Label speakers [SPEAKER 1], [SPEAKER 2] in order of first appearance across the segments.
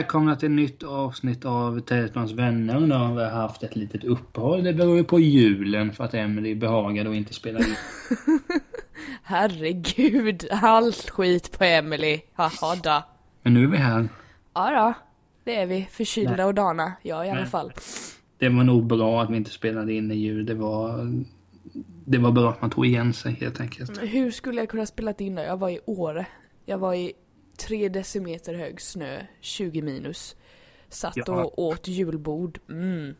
[SPEAKER 1] Välkomna till ett nytt avsnitt av Teletrons vänner. Nu har vi haft ett litet uppehåll. Det beror ju på julen för att Emily behagade och inte spela in.
[SPEAKER 2] Herregud, all skit på Emily. Haha då.
[SPEAKER 1] Men nu är vi här.
[SPEAKER 2] Ja då, det är vi. Förkylda
[SPEAKER 1] Nej.
[SPEAKER 2] och dana. Jag i alla
[SPEAKER 1] Nej.
[SPEAKER 2] fall.
[SPEAKER 1] Det var nog bra att vi inte spelade in i jul. Det var... Det var bra att man tog igen sig helt enkelt.
[SPEAKER 2] Men Hur skulle jag kunna spela in då? Jag var i Åre. Jag var i tre decimeter hög snö, 20 minus. Satt
[SPEAKER 1] Ja.
[SPEAKER 2] och åt julbord. Mm.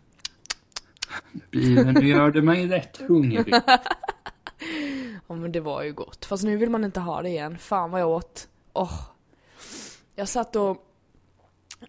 [SPEAKER 1] Gör du mig rätt hungrig.
[SPEAKER 2] Ja men det var ju gott. Fast nu vill man inte ha det igen. Fan vad jag åt. Åh. Jag satt och...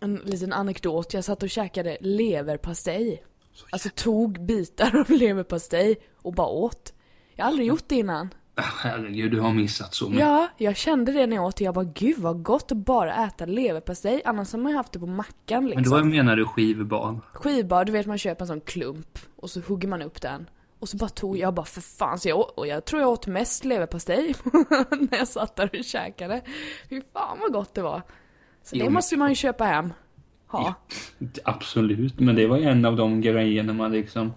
[SPEAKER 2] En liten anekdot. Jag satt och käkade leverpastej. Alltså tog bitar av leverpastej och bara åt. Jag har aldrig gjort det innan.
[SPEAKER 1] Herregud, du har missat så mycket.
[SPEAKER 2] Ja, jag kände det när jag åt det. Jag bara gud vad gott att bara äta leverpastej. Annars har man ju haft det på mackan
[SPEAKER 1] Men
[SPEAKER 2] liksom.
[SPEAKER 1] då menar du skivbad?
[SPEAKER 2] Skivbar, du vet man köper en sån klump och så hugger man upp den. Och så bara tog jag bara för fan, så jag, och jag tror jag åt mest leverpastej när jag satt där och käkade. Fy fan vad gott det var. Så
[SPEAKER 1] Jo,
[SPEAKER 2] det
[SPEAKER 1] men-
[SPEAKER 2] måste man ju köpa hem. Ha.
[SPEAKER 1] Absolut, men det var ju en av de grejerna man liksom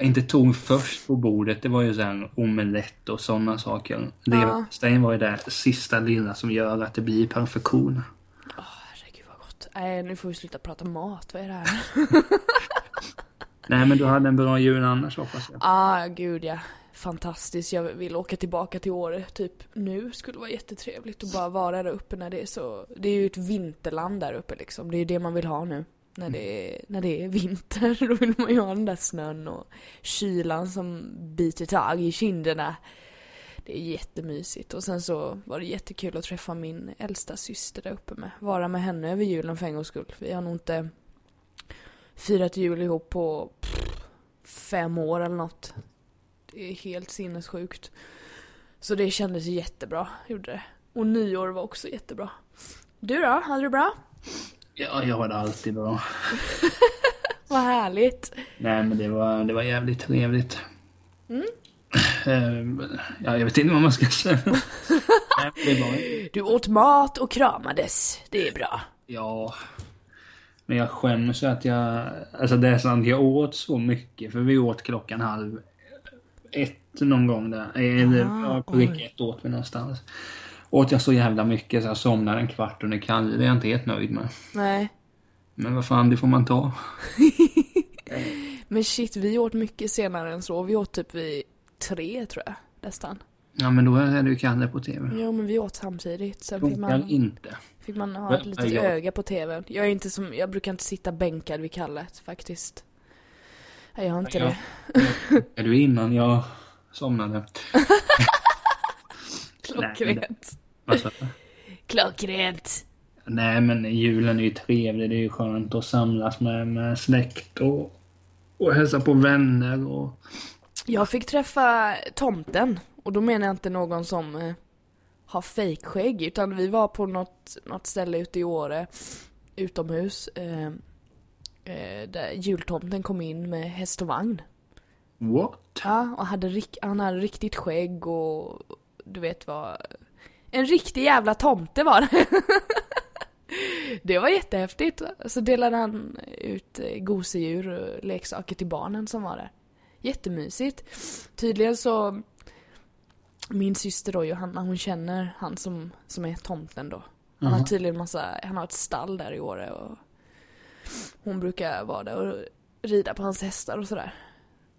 [SPEAKER 1] inte tog först på bordet. Det var ju sen omelett och sådana saker. Leverpastejen var ju det sista lilla som gör att det blir perfektion.
[SPEAKER 2] Herregud vad gott. Nej nu får vi sluta prata mat, vad är det här?
[SPEAKER 1] Nej men du hade en bra jul annars hoppas jag.
[SPEAKER 2] ah gud ja. Fantastiskt, jag vill åka tillbaka till Åre typ nu. Skulle vara jättetrevligt att bara vara där uppe när det är så. Det är ju ett vinterland där uppe liksom. Det är ju det man vill ha nu. När det, är, när det är vinter, då vill man ju ha den där snön och kylan som biter tag i kinderna. Det är jättemysigt. Och sen så var det jättekul att träffa min äldsta syster där uppe med. Vara med henne över julen för en gångs skull. Vi har nog inte firat jul ihop på pff, fem år eller något. Det är helt sinnessjukt. Så det kändes jättebra, gjorde det. Och nyår var också jättebra. Du då? Hade du bra?
[SPEAKER 1] Ja, jag har det alltid bra.
[SPEAKER 2] Vad härligt.
[SPEAKER 1] Nej men det var, det var jävligt trevligt. Mm. Ja, jag vet inte vad man ska säga. Nej,
[SPEAKER 2] Du åt mat och kramades. Det är bra.
[SPEAKER 1] ja. Men jag skäms att jag... Alltså det är sant, jag åt så mycket. För vi åt klockan halv ett någon gång där. Eller
[SPEAKER 2] Ah,
[SPEAKER 1] ja, på vecka ett åt vi någonstans. Åt jag så jävla mycket så jag somnade en kvart under kall. Det är jag inte helt nöjd med.
[SPEAKER 2] Nej.
[SPEAKER 1] Men vad fan, det får man ta.
[SPEAKER 2] Men shit, vi åt mycket senare än så. Vi åt typ vid tre tror jag. Nästan.
[SPEAKER 1] Ja men då är det ju Kalle på TV.
[SPEAKER 2] Ja men vi åt samtidigt. Sen fick man,
[SPEAKER 1] inte.
[SPEAKER 2] fick man ha ett litet
[SPEAKER 1] jag-
[SPEAKER 2] öga på TVn. Jag är inte som, jag brukar inte sitta bänkad vid kallet faktiskt. Nej, jag har inte
[SPEAKER 1] Ja.
[SPEAKER 2] det.
[SPEAKER 1] Är du innan jag somnade?
[SPEAKER 2] Klockrent. Klockrent.
[SPEAKER 1] Nej men julen är ju trevlig. Det är ju skönt att samlas med, med släkt och, och hälsa på vänner och...
[SPEAKER 2] Jag fick träffa tomten. Och då menar jag inte någon som eh, har fejkskägg. Utan vi var på något, något ställe ute i Åre. Utomhus. Eh, eh, där jultomten kom in med häst och vagn.
[SPEAKER 1] What?
[SPEAKER 2] Ja, och hade, han hade riktigt skägg och du vet vad... En riktig jävla tomte var det. Det var jättehäftigt. Så delade han ut eh, gosedjur och leksaker till barnen som var där. Jättemysigt. Tydligen så... Min syster då, Johanna, hon känner han som, som är tomten då. Han har tydligen massa, han har ett stall där i Åre och hon brukar vara där och rida på hans hästar och sådär.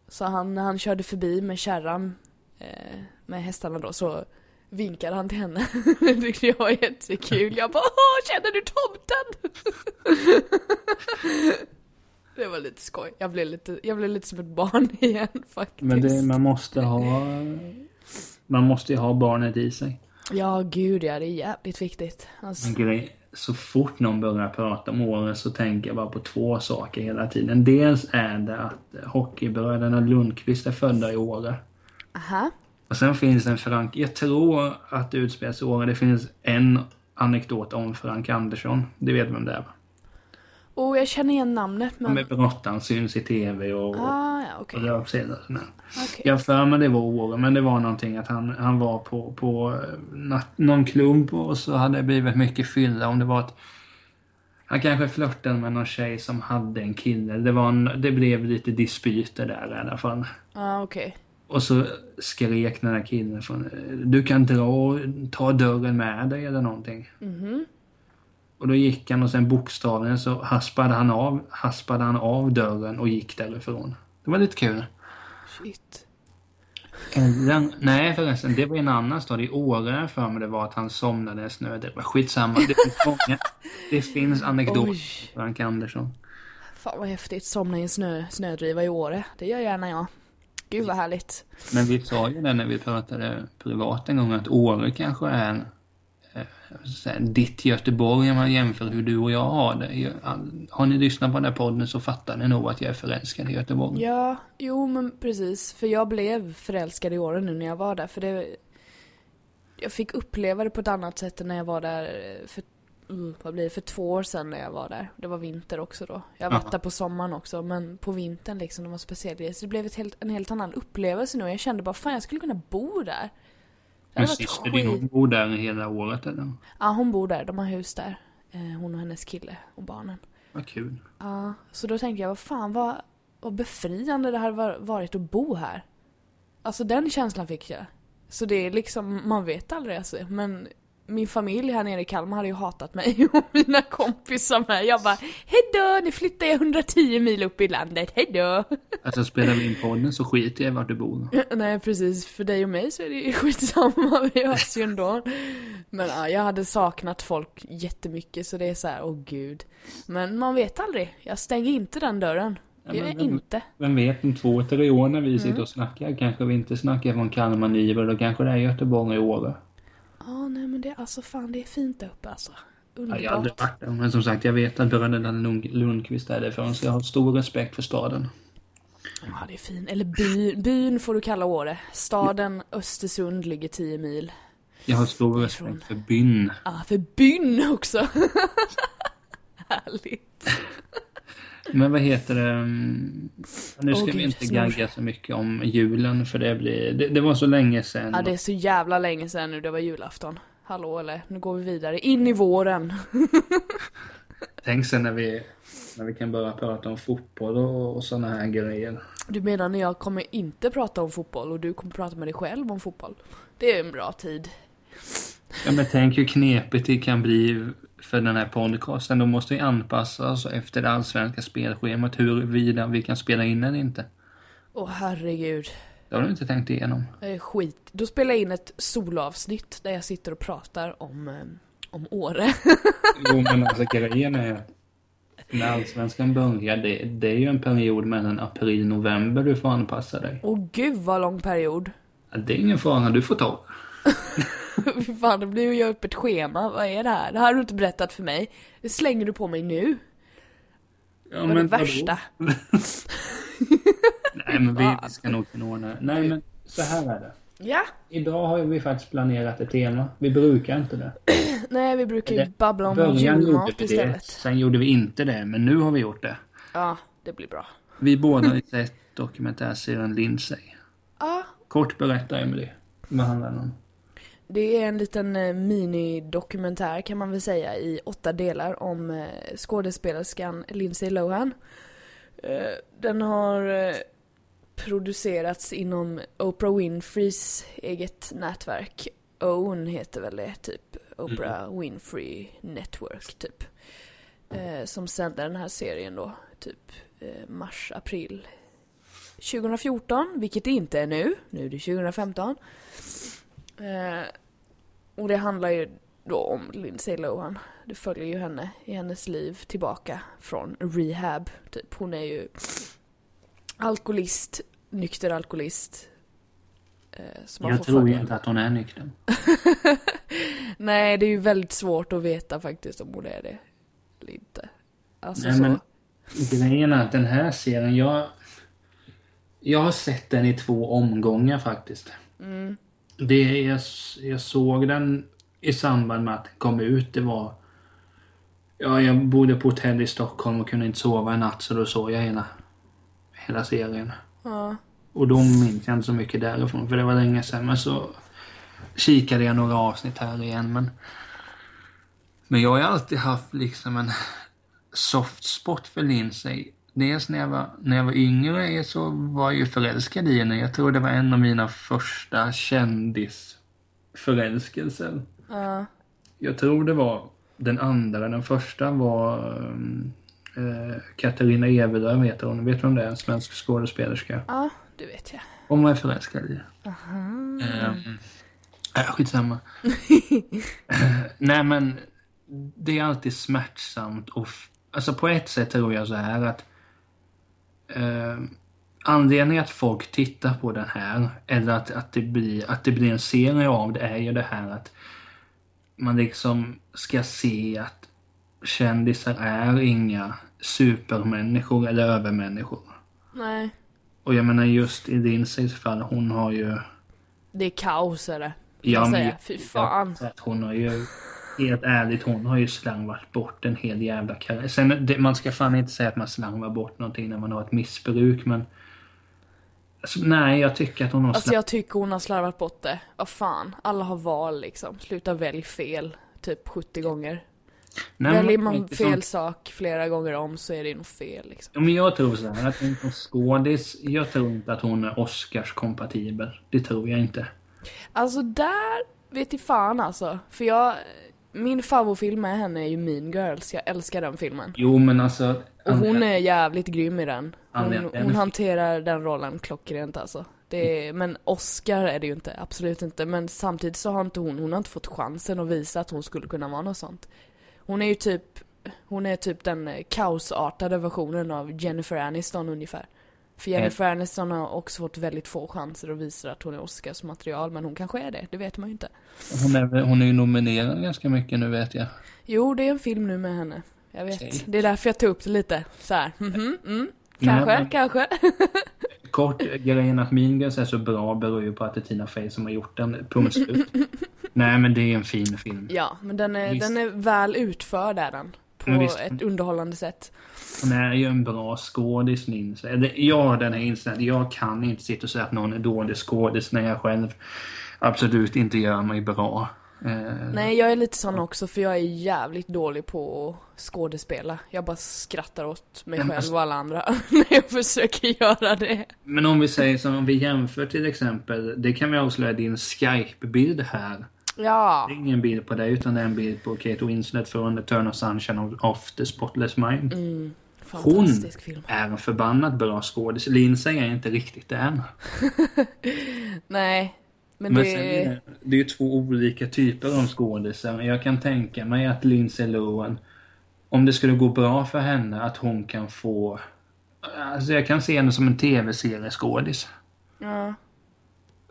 [SPEAKER 2] Så han, när han körde förbi med kärran eh, med hästarna då så vinkade han till henne. Det tyckte jag var jättekul. Jag bara Åh, känner du tomten? Det var lite skoj. Jag blev lite, jag blev lite som ett barn igen faktiskt.
[SPEAKER 1] Men det, man måste ha... Man måste ju ha barnet i sig.
[SPEAKER 2] Ja, gud ja, det är jävligt viktigt. Alltså,
[SPEAKER 1] grej, så fort någon börjar prata om åren så tänker jag bara på två saker hela tiden. Dels är det att hockeybröderna Lundqvist är födda i Åre.
[SPEAKER 2] aha.
[SPEAKER 1] Och sen finns det en Frank... Jag tror att det utspelar sig Åre. Det finns en anekdot om Frank Andersson. Du vet vem det är va?
[SPEAKER 2] Och jag känner igen namnet men...
[SPEAKER 1] Med brottaren syns i tv och,
[SPEAKER 2] Ah, ja, okej.
[SPEAKER 1] och sådär.
[SPEAKER 2] Okej.
[SPEAKER 1] Jag för mig det var Åre, men det var någonting att han, han var på, på eh, någon klubb och så hade det blivit mycket fylla. Om det var att Han kanske flörtade med någon tjej som hade en kille. Det, var en, det blev lite dispyter där i alla fall.
[SPEAKER 2] Ja, ah, okej. Okay.
[SPEAKER 1] Och så skrek den där killen från Du kan dra ta dörren med dig eller någonting.
[SPEAKER 2] Mhm.
[SPEAKER 1] Och då gick han och sen bokstavligen så haspade han av, haspade han av dörren och gick därifrån. Det var lite kul.
[SPEAKER 2] Shit.
[SPEAKER 1] Den, nej förresten, det var en annan stad. I Åre för mig det var att han somnade i snö. Det var skitsamma. Det finns många. Det finns anekdoter Frank Andersson.
[SPEAKER 2] Fan vad häftigt. Somna i en snö, snödriva i Åre. Det gör gärna jag. Gud vad härligt.
[SPEAKER 1] Men vi sa ju det när vi pratade privat en gång att Åre kanske är en ditt Göteborg om man jämför hur du och jag har det. Har ni lyssnat på den här podden så fattar ni nog att jag är förälskad i Göteborg.
[SPEAKER 2] Ja, jo men precis. För jag blev förälskad i åren nu när jag var där. För det... Jag fick uppleva det på ett annat sätt än när jag var där för, uh, vad blir det, för två år sedan när jag var där. Det var vinter också då. Jag har varit där på sommaren också men på vintern liksom, det var speciellt. Så det blev ett helt, en helt annan upplevelse nu. Jag kände bara fan jag skulle kunna bo där.
[SPEAKER 1] Men syster din hon bor där hela året eller?
[SPEAKER 2] Ja, hon bor där. De har hus där. Eh, hon och hennes kille och barnen.
[SPEAKER 1] Vad kul.
[SPEAKER 2] Ja, så då tänkte jag, vad fan vad, vad befriande det hade varit att bo här. Alltså den känslan fick jag. Så det är liksom, man vet aldrig alltså. Men min familj här nere i Kalmar hade ju hatat mig och mina kompisar med. Jag bara Hejdå, nu flyttar jag 110 mil upp i landet, hejdå!
[SPEAKER 1] Alltså spelar vi in podden så skiter jag i vart du bor.
[SPEAKER 2] Nej precis, för dig och mig så är det ju skitsamma, vi hörs ju ändå. Men ja, jag hade saknat folk jättemycket så det är så här, åh gud. Men man vet aldrig, jag stänger inte den dörren. Ja, jag vem, inte.
[SPEAKER 1] Vem vet, om två, tre år när vi mm. sitter och snackar kanske vi inte snackar från Kalmar, Nybro, då kanske det är Göteborg och Åre.
[SPEAKER 2] Ja, nej men det, alltså fan det är fint där uppe alltså.
[SPEAKER 1] Underbart. Ja, jag har aldrig varit där, men som sagt jag vet att bröderna Lundqvist är därifrån så jag har stor respekt för staden.
[SPEAKER 2] Ja, det är fint. Eller byn, byn får du kalla Åre. Staden Östersund ligger 10 mil.
[SPEAKER 1] Jag har stor respekt för byn.
[SPEAKER 2] Ja, för byn också. Härligt.
[SPEAKER 1] Men vad heter det? Nu ska oh, vi inte gagga så mycket om julen för det blir... Det, det, var så länge sedan.
[SPEAKER 2] Ja, det är så jävla länge sedan nu det var julafton. Hallå eller? Nu går vi vidare. In i våren.
[SPEAKER 1] Tänk sen när vi, när vi kan börja prata om fotboll och, och sådana här grejer.
[SPEAKER 2] Du menar när jag kommer inte prata om fotboll och du kommer prata med dig själv om fotboll? Det är en bra tid.
[SPEAKER 1] Ja men tänk hur knepigt det kan bli för den här podcasten. Då måste vi anpassa oss efter det allsvenska spelschemat huruvida vi kan spela in eller inte.
[SPEAKER 2] Åh herregud.
[SPEAKER 1] Det har du inte tänkt igenom.
[SPEAKER 2] Är skit. Då spelar jag in ett solavsnitt där jag sitter och pratar om, eh, om Åre.
[SPEAKER 1] jo men alltså grejen är när allsvenskan börjar, det, det är ju en period mellan april och november du får anpassa dig.
[SPEAKER 2] Åh gud vad lång period.
[SPEAKER 1] Det är ingen fara, du får ta.
[SPEAKER 2] Fan, det blir ju göra upp ett schema. Vad är det här? Det här har du inte berättat för mig. Det slänger du på mig nu. Ja, det var men det värsta.
[SPEAKER 1] Nej, men vi, vi ska nog kunna ordna Nej, men så här är det.
[SPEAKER 2] Ja.
[SPEAKER 1] Idag har vi faktiskt planerat ett tema. Vi brukar inte det.
[SPEAKER 2] Nej, vi brukar ju babbla om julmat istället. Det.
[SPEAKER 1] Sen gjorde vi inte det, men nu har vi gjort det.
[SPEAKER 2] Ja, det blir bra.
[SPEAKER 1] Vi båda har sett dokumentärserien Lindsay.
[SPEAKER 2] Ja.
[SPEAKER 1] Kort berätta, Emily. Vad handlar den om?
[SPEAKER 2] Det är en liten eh, minidokumentär kan man väl säga i åtta delar om eh, skådespelerskan Lindsay Lohan. Eh, den har producerats inom Oprah Winfreys eget nätverk. OWN heter väl det, typ. Oprah mm. Winfrey Network, typ. Som sände den här serien då, typ mars, april 2014, vilket det inte är nu. Nu är det 2015. Och det handlar ju då om Lindsay Lohan. Det följer ju henne i hennes liv tillbaka från rehab. Typ. Hon är ju alkoholist, nykter alkoholist.
[SPEAKER 1] Eh, jag tror ju inte att hon är nykter.
[SPEAKER 2] Nej, det är ju väldigt svårt att veta faktiskt om hon är det eller inte. Alltså
[SPEAKER 1] Nej, så. men grejen är att den här serien, jag... Jag har sett den i två omgångar faktiskt.
[SPEAKER 2] Mm.
[SPEAKER 1] Det jag, jag såg den i samband med att den kom ut. Det var... Ja, jag bodde på hotell i Stockholm och kunde inte sova en natt så då såg jag hela, hela serien.
[SPEAKER 2] Ja.
[SPEAKER 1] Och då minns jag inte så mycket därifrån för det var länge sedan. Men så kikade jag några avsnitt här igen men... Men jag har alltid haft liksom en soft spot för Lindsay. Dels när jag var, när jag var yngre så var jag ju förälskad i henne. Jag tror det var en av mina första kändisförälskelser.
[SPEAKER 2] Ja.
[SPEAKER 1] Jag tror det var den andra. Den första var um, eh, Katarina Evelöv heter hon. Vet du om det är? En svensk skådespelerska.
[SPEAKER 2] Ja, det vet jag.
[SPEAKER 1] Hon var jag förälskad i.
[SPEAKER 2] Aha.
[SPEAKER 1] Um, äh, skitsamma. Nej men det är alltid smärtsamt och alltså på ett sätt tror jag så här att eh, anledningen att folk tittar på den här eller att, att, det blir, att det blir en serie av det är ju det här att man liksom ska se att kändisar är inga supermänniskor eller övermänniskor.
[SPEAKER 2] Nej,
[SPEAKER 1] Och jag menar just i Lindsays fall, hon har ju
[SPEAKER 2] det är kaos är det.
[SPEAKER 1] Ja, men
[SPEAKER 2] Fy fan.
[SPEAKER 1] hon har ju, helt ärligt, hon har ju slarvat bort en hel jävla karriär. Sen, det, man ska fan inte säga att man slarvar bort någonting när man har ett missbruk, men... Alltså, nej, jag tycker att hon har
[SPEAKER 2] Alltså jag tycker hon har slarvat bort det. Vad fan, alla har val liksom. Sluta välj fel. Typ 70 gånger.
[SPEAKER 1] Nej,
[SPEAKER 2] Väljer man fel
[SPEAKER 1] som-
[SPEAKER 2] sak flera gånger om så är det nog fel liksom.
[SPEAKER 1] Ja, men jag tror så här, att som skådis, jag tror inte att hon är Oscars-kompatibel. Det tror jag inte.
[SPEAKER 2] Alltså där vet i fan alltså. För jag, min favoritfilm med henne är ju Mean Girls. Jag älskar den filmen.
[SPEAKER 1] Jo, men alltså...
[SPEAKER 2] Och hon är jävligt grym i den. Hon, hon hanterar den rollen klockrent alltså. Är, men Oscar är det ju inte, absolut inte. Men samtidigt så har inte hon, hon har inte fått chansen att visa att hon skulle kunna vara något sånt. Hon är ju typ, hon är typ den eh, kaosartade versionen av Jennifer Aniston ungefär. För Jennifer Aniston har också fått väldigt få chanser att visa att hon är Oscars material, men hon kanske är det, det vet man ju inte.
[SPEAKER 1] Hon är, hon är ju nominerad ganska mycket nu, vet jag.
[SPEAKER 2] Jo, det är en film nu med henne. Jag vet.
[SPEAKER 1] Okej.
[SPEAKER 2] Det är därför jag tog upp det lite. Så här. mhm, mm.
[SPEAKER 1] Nej,
[SPEAKER 2] Kanske,
[SPEAKER 1] men-
[SPEAKER 2] kanske.
[SPEAKER 1] Kort, grejen att Mean Girls är så bra beror ju på att det är Tina Fey som har gjort den. Punkt slut. Nej, men det är en fin film.
[SPEAKER 2] Ja, men den är,
[SPEAKER 1] Visst.
[SPEAKER 2] den är väl utförd är den. På
[SPEAKER 1] visst.
[SPEAKER 2] ett underhållande sätt.
[SPEAKER 1] Hon är ju en bra skådis minns jag. Har den här inställningen. Jag kan inte sitta och säga att någon är dålig skådis när jag själv absolut inte gör mig bra. Eh,
[SPEAKER 2] Nej, jag är lite sån också för jag är jävligt dålig på att skådespela. Jag bara skrattar åt mig själv
[SPEAKER 1] alltså-
[SPEAKER 2] och alla andra när jag försöker göra det.
[SPEAKER 1] Men om vi säger som om vi jämför till exempel. Det kan vi avslöja din Skype-bild här.
[SPEAKER 2] Ja,
[SPEAKER 1] Det är ingen bild på dig utan det är en bild på Kate Winslet från Eternal Sunshine of, of the Spotless Mind.
[SPEAKER 2] Mm. fantastisk film.
[SPEAKER 1] Är en förbannat bra skådis. Lindsay är inte riktigt det än.
[SPEAKER 2] Nej, men,
[SPEAKER 1] Men
[SPEAKER 2] det...
[SPEAKER 1] sen är det, det är ju två olika typer av skådisar. Jag kan tänka mig att Lindsay Lohan, om det skulle gå bra för henne, att hon kan få... Alltså jag kan se henne som en tv-serieskådis.
[SPEAKER 2] Ja.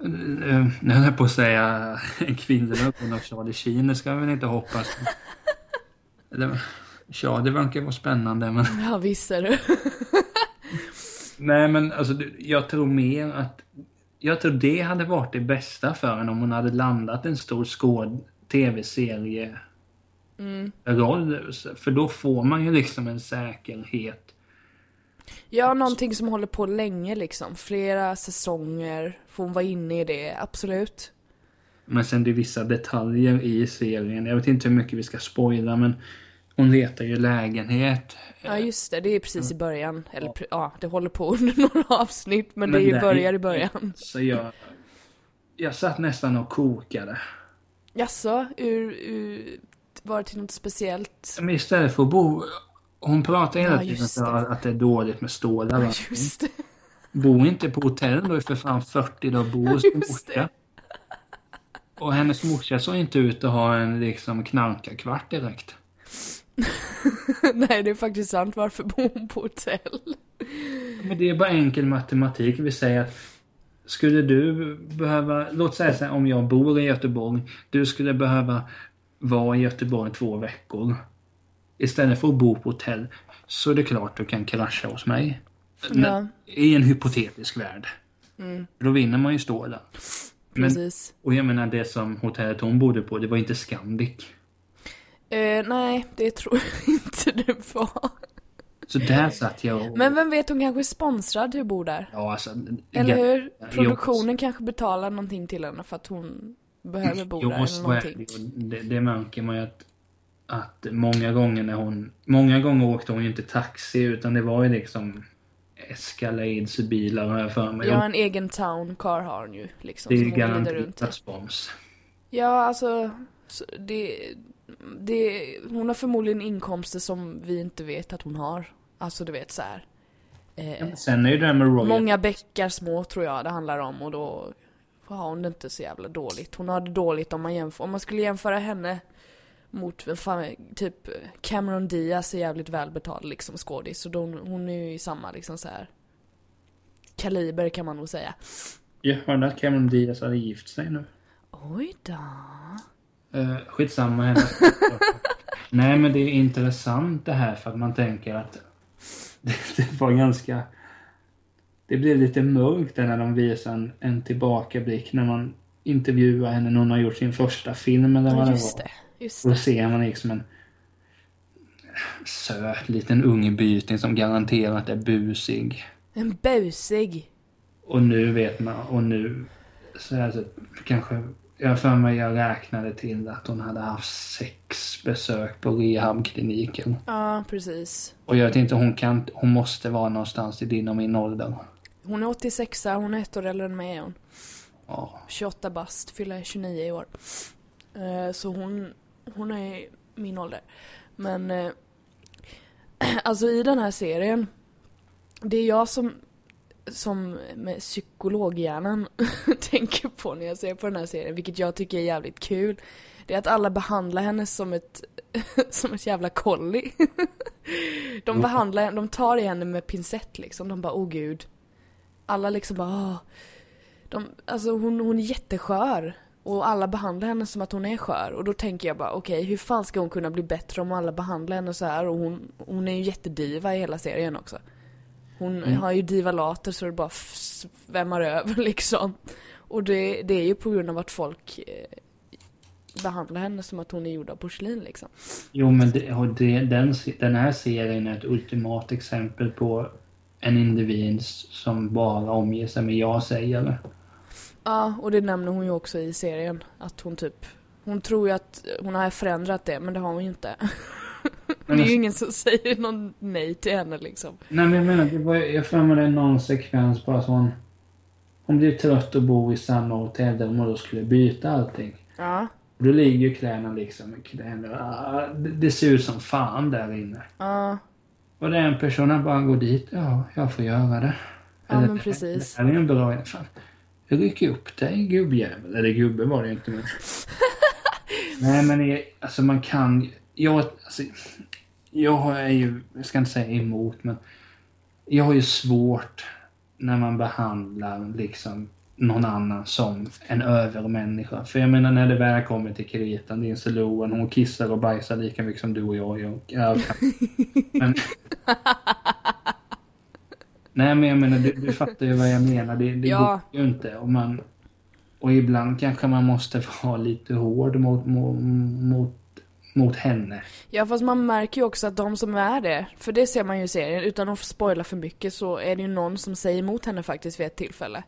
[SPEAKER 1] Nu höll jag på att säga en kvinnlig version av Charlie Sheen, det ska vi väl inte hoppas. Ja, det verkar vara spännande men...
[SPEAKER 2] ja, visst är du.
[SPEAKER 1] Nej men alltså jag tror mer att... Jag tror det hade varit det bästa för henne om hon hade landat en stor skåd tv-serie
[SPEAKER 2] Mm.
[SPEAKER 1] roll. För då får man ju liksom en säkerhet.
[SPEAKER 2] Ja, någonting som håller på länge liksom. Flera säsonger. Får hon vara inne i det, absolut.
[SPEAKER 1] Men sen det är vissa detaljer i serien. Jag vet inte hur mycket vi ska spoila men hon letar ju lägenhet.
[SPEAKER 2] Ja, just det. Det är precis i början. Eller pre- ja, det håller på under några avsnitt. Men,
[SPEAKER 1] Men
[SPEAKER 2] det är ju börjar i början.
[SPEAKER 1] Så jag... Jag satt nästan och kokade.
[SPEAKER 2] Jaså, ur, ur, var det till något speciellt?
[SPEAKER 1] Men istället för att bo... Hon pratar hela
[SPEAKER 2] Ja,
[SPEAKER 1] tiden om att det är dåligt med stålar. va?
[SPEAKER 2] Just det.
[SPEAKER 1] Bo inte på hotell då är för fan 40 dagar bo hos morsa. Och hennes morsa såg inte ut att ha en liksom knarkarkvart direkt.
[SPEAKER 2] Nej, det är faktiskt sant. Varför bor hon på hotell?
[SPEAKER 1] Men det är bara enkel matematik. Vi säger att skulle du behöva, låt säga så här, om jag bor i Göteborg, du skulle behöva vara i Göteborg två veckor. Istället för att bo på hotell, så är det klart du kan krascha hos mig.
[SPEAKER 2] Ja,
[SPEAKER 1] I en hypotetisk värld. Då vinner man ju stålar. Men,
[SPEAKER 2] precis.
[SPEAKER 1] och jag menar det som hotellet hon bodde på, det var inte Scandic.
[SPEAKER 2] Eh, nej, det tror jag inte det var.
[SPEAKER 1] Så där satt jag och...
[SPEAKER 2] Men vem vet, hon kanske är sponsrad till att bo där.
[SPEAKER 1] Ja, alltså...
[SPEAKER 2] Eller
[SPEAKER 1] jag-
[SPEAKER 2] hur? Produktionen kanske betalar någonting till henne för att hon behöver bo där
[SPEAKER 1] Jag
[SPEAKER 2] eller
[SPEAKER 1] vara
[SPEAKER 2] någonting.
[SPEAKER 1] det, det märker man ju att... att många gånger när hon... Många gånger åkte hon ju inte taxi utan det var ju liksom Escalades bilar har jag för mig.
[SPEAKER 2] Ja, en egen town car har hon ju liksom.
[SPEAKER 1] det är garanterat spons.
[SPEAKER 2] Ja, alltså. så Det, det, hon har förmodligen inkomster som vi inte vet att hon har. Alltså du vet så här. Eh,
[SPEAKER 1] Sen är ju det här med Royal...
[SPEAKER 2] många bäckar små tror jag det handlar om och då har hon det inte så jävla dåligt. Hon har det dåligt om man jämför, om man skulle jämföra henne mot, fan, typ Cameron Diaz är jävligt välbetald liksom skådis. Så då, hon är ju i samma liksom så här kaliber kan man nog säga.
[SPEAKER 1] Jag hörde att Cameron Diaz hade gift sig nu.
[SPEAKER 2] Oj då.
[SPEAKER 1] Uh, skitsamma henne. Nej men det är intressant det här för att man tänker att det, det var ganska... Det blev lite mörkt där när de visar en, en tillbakablick när man intervjuar henne när hon har gjort sin första film eller vad
[SPEAKER 2] Ja,
[SPEAKER 1] det var.
[SPEAKER 2] det. Just
[SPEAKER 1] Då
[SPEAKER 2] det.
[SPEAKER 1] ser man liksom en söt liten ungbyting som garanterat är busig.
[SPEAKER 2] En busig.
[SPEAKER 1] Och nu vet man, och nu så är det kanske, jag för mig jag räknade till att hon hade haft sex besök på rehabkliniken.
[SPEAKER 2] Ja, precis.
[SPEAKER 1] Och jag inte, hon kan, hon måste vara någonstans i din och min ålder.
[SPEAKER 2] Hon är 86 hon är ett år äldre än mig är hon.
[SPEAKER 1] Ja.
[SPEAKER 2] 28 bast, fyller 29 i år. Eh, Så hon, hon är min ålder. Men eh, alltså i den här serien, det är jag som, som med psykologhjärnan tänker på när jag ser på den här serien, vilket jag tycker är jävligt kul. Det är att alla behandlar henne som ett, som ett jävla kolli. De behandlar, de tar i henne med pincett liksom, de bara oh gud. Alla liksom bara åh. De, alltså hon, hon är jätteskör. Och alla behandlar henne som att hon är skör. Och då tänker jag bara, okej, hur fan ska hon kunna bli bättre om alla behandlar henne så här? Och hon, hon är ju jättediva i hela serien också. Hon
[SPEAKER 1] Mm.
[SPEAKER 2] har ju divalater så det bara svämmar över liksom. Och det, det är ju på grund av att folk eh, behandlar henne som att hon är gjord av porslin liksom.
[SPEAKER 1] Jo men det, det, den, den här serien är ett ultimat exempel på en individ som bara omger sig med ja-sägare.
[SPEAKER 2] Ja, och det nämner hon ju också i serien. Att hon typ, hon tror ju att hon har förändrat det, men det har hon ju inte.
[SPEAKER 1] Men
[SPEAKER 2] det är ju ingen som säger någon nej till henne liksom.
[SPEAKER 1] Nej men jag menar, det var, jag mig det är någon sekvens bara så hon... Hon blev trött att bo i samma hotellrum och då skulle byta allting.
[SPEAKER 2] Ja,
[SPEAKER 1] Och då ligger ju kläderna liksom kläder. Ah, det, det ser ut som fan där inne.
[SPEAKER 2] ja,
[SPEAKER 1] Och det är en person som bara går dit. Ja, jag får göra det.
[SPEAKER 2] Ja, men precis.
[SPEAKER 1] Det här är en bra idé. Fan. Ryck upp dig gubbjävel. Eller gubbe var det inte men. Nej men det, alltså man kan jag, alltså, jag är ju, jag ska inte säga emot men jag har ju svårt när man behandlar liksom någon annan som en övermänniska. För jag menar när det väl kommer till kritan, din Loen, hon kissar och bajsar lika mycket som du och jag gör. Men, Nej men jag menar du, du fattar ju vad jag menar. Det, det
[SPEAKER 2] Ja.
[SPEAKER 1] går ju inte. Och, man, och ibland kanske man måste vara lite hård mot, mot, mot, mot henne.
[SPEAKER 2] Ja fast man märker ju också att de som är det, för det ser man ju i serien, utan att spoila för mycket så är det ju någon som säger emot henne faktiskt vid ett tillfälle.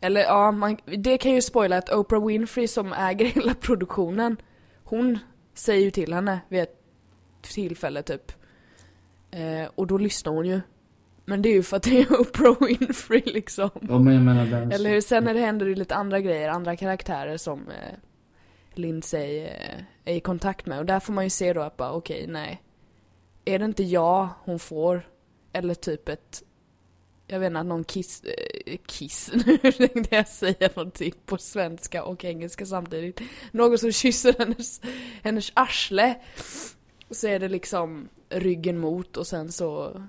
[SPEAKER 2] Eller ja, man, det kan ju spoila att Oprah Winfrey som äger hela produktionen, hon säger ju till henne vid ett tillfälle typ. Eh, och då lyssnar hon ju. Men det är ju för att det är Oprah Winfrey liksom.
[SPEAKER 1] Ja, men jag menar den,
[SPEAKER 2] Eller hur? Sen när det händer ju lite andra grejer, andra karaktärer som eh, Lindsay eh, är i kontakt med. Och där får man ju se då att bara okej, nej. Är det inte jag hon får? Eller typ ett, jag vet inte, någon kiss, eh, kiss, nu tänkte jag säga någonting på svenska och engelska samtidigt. Någon som kysser hennes, hennes arsle. Så är det liksom ryggen mot och sen så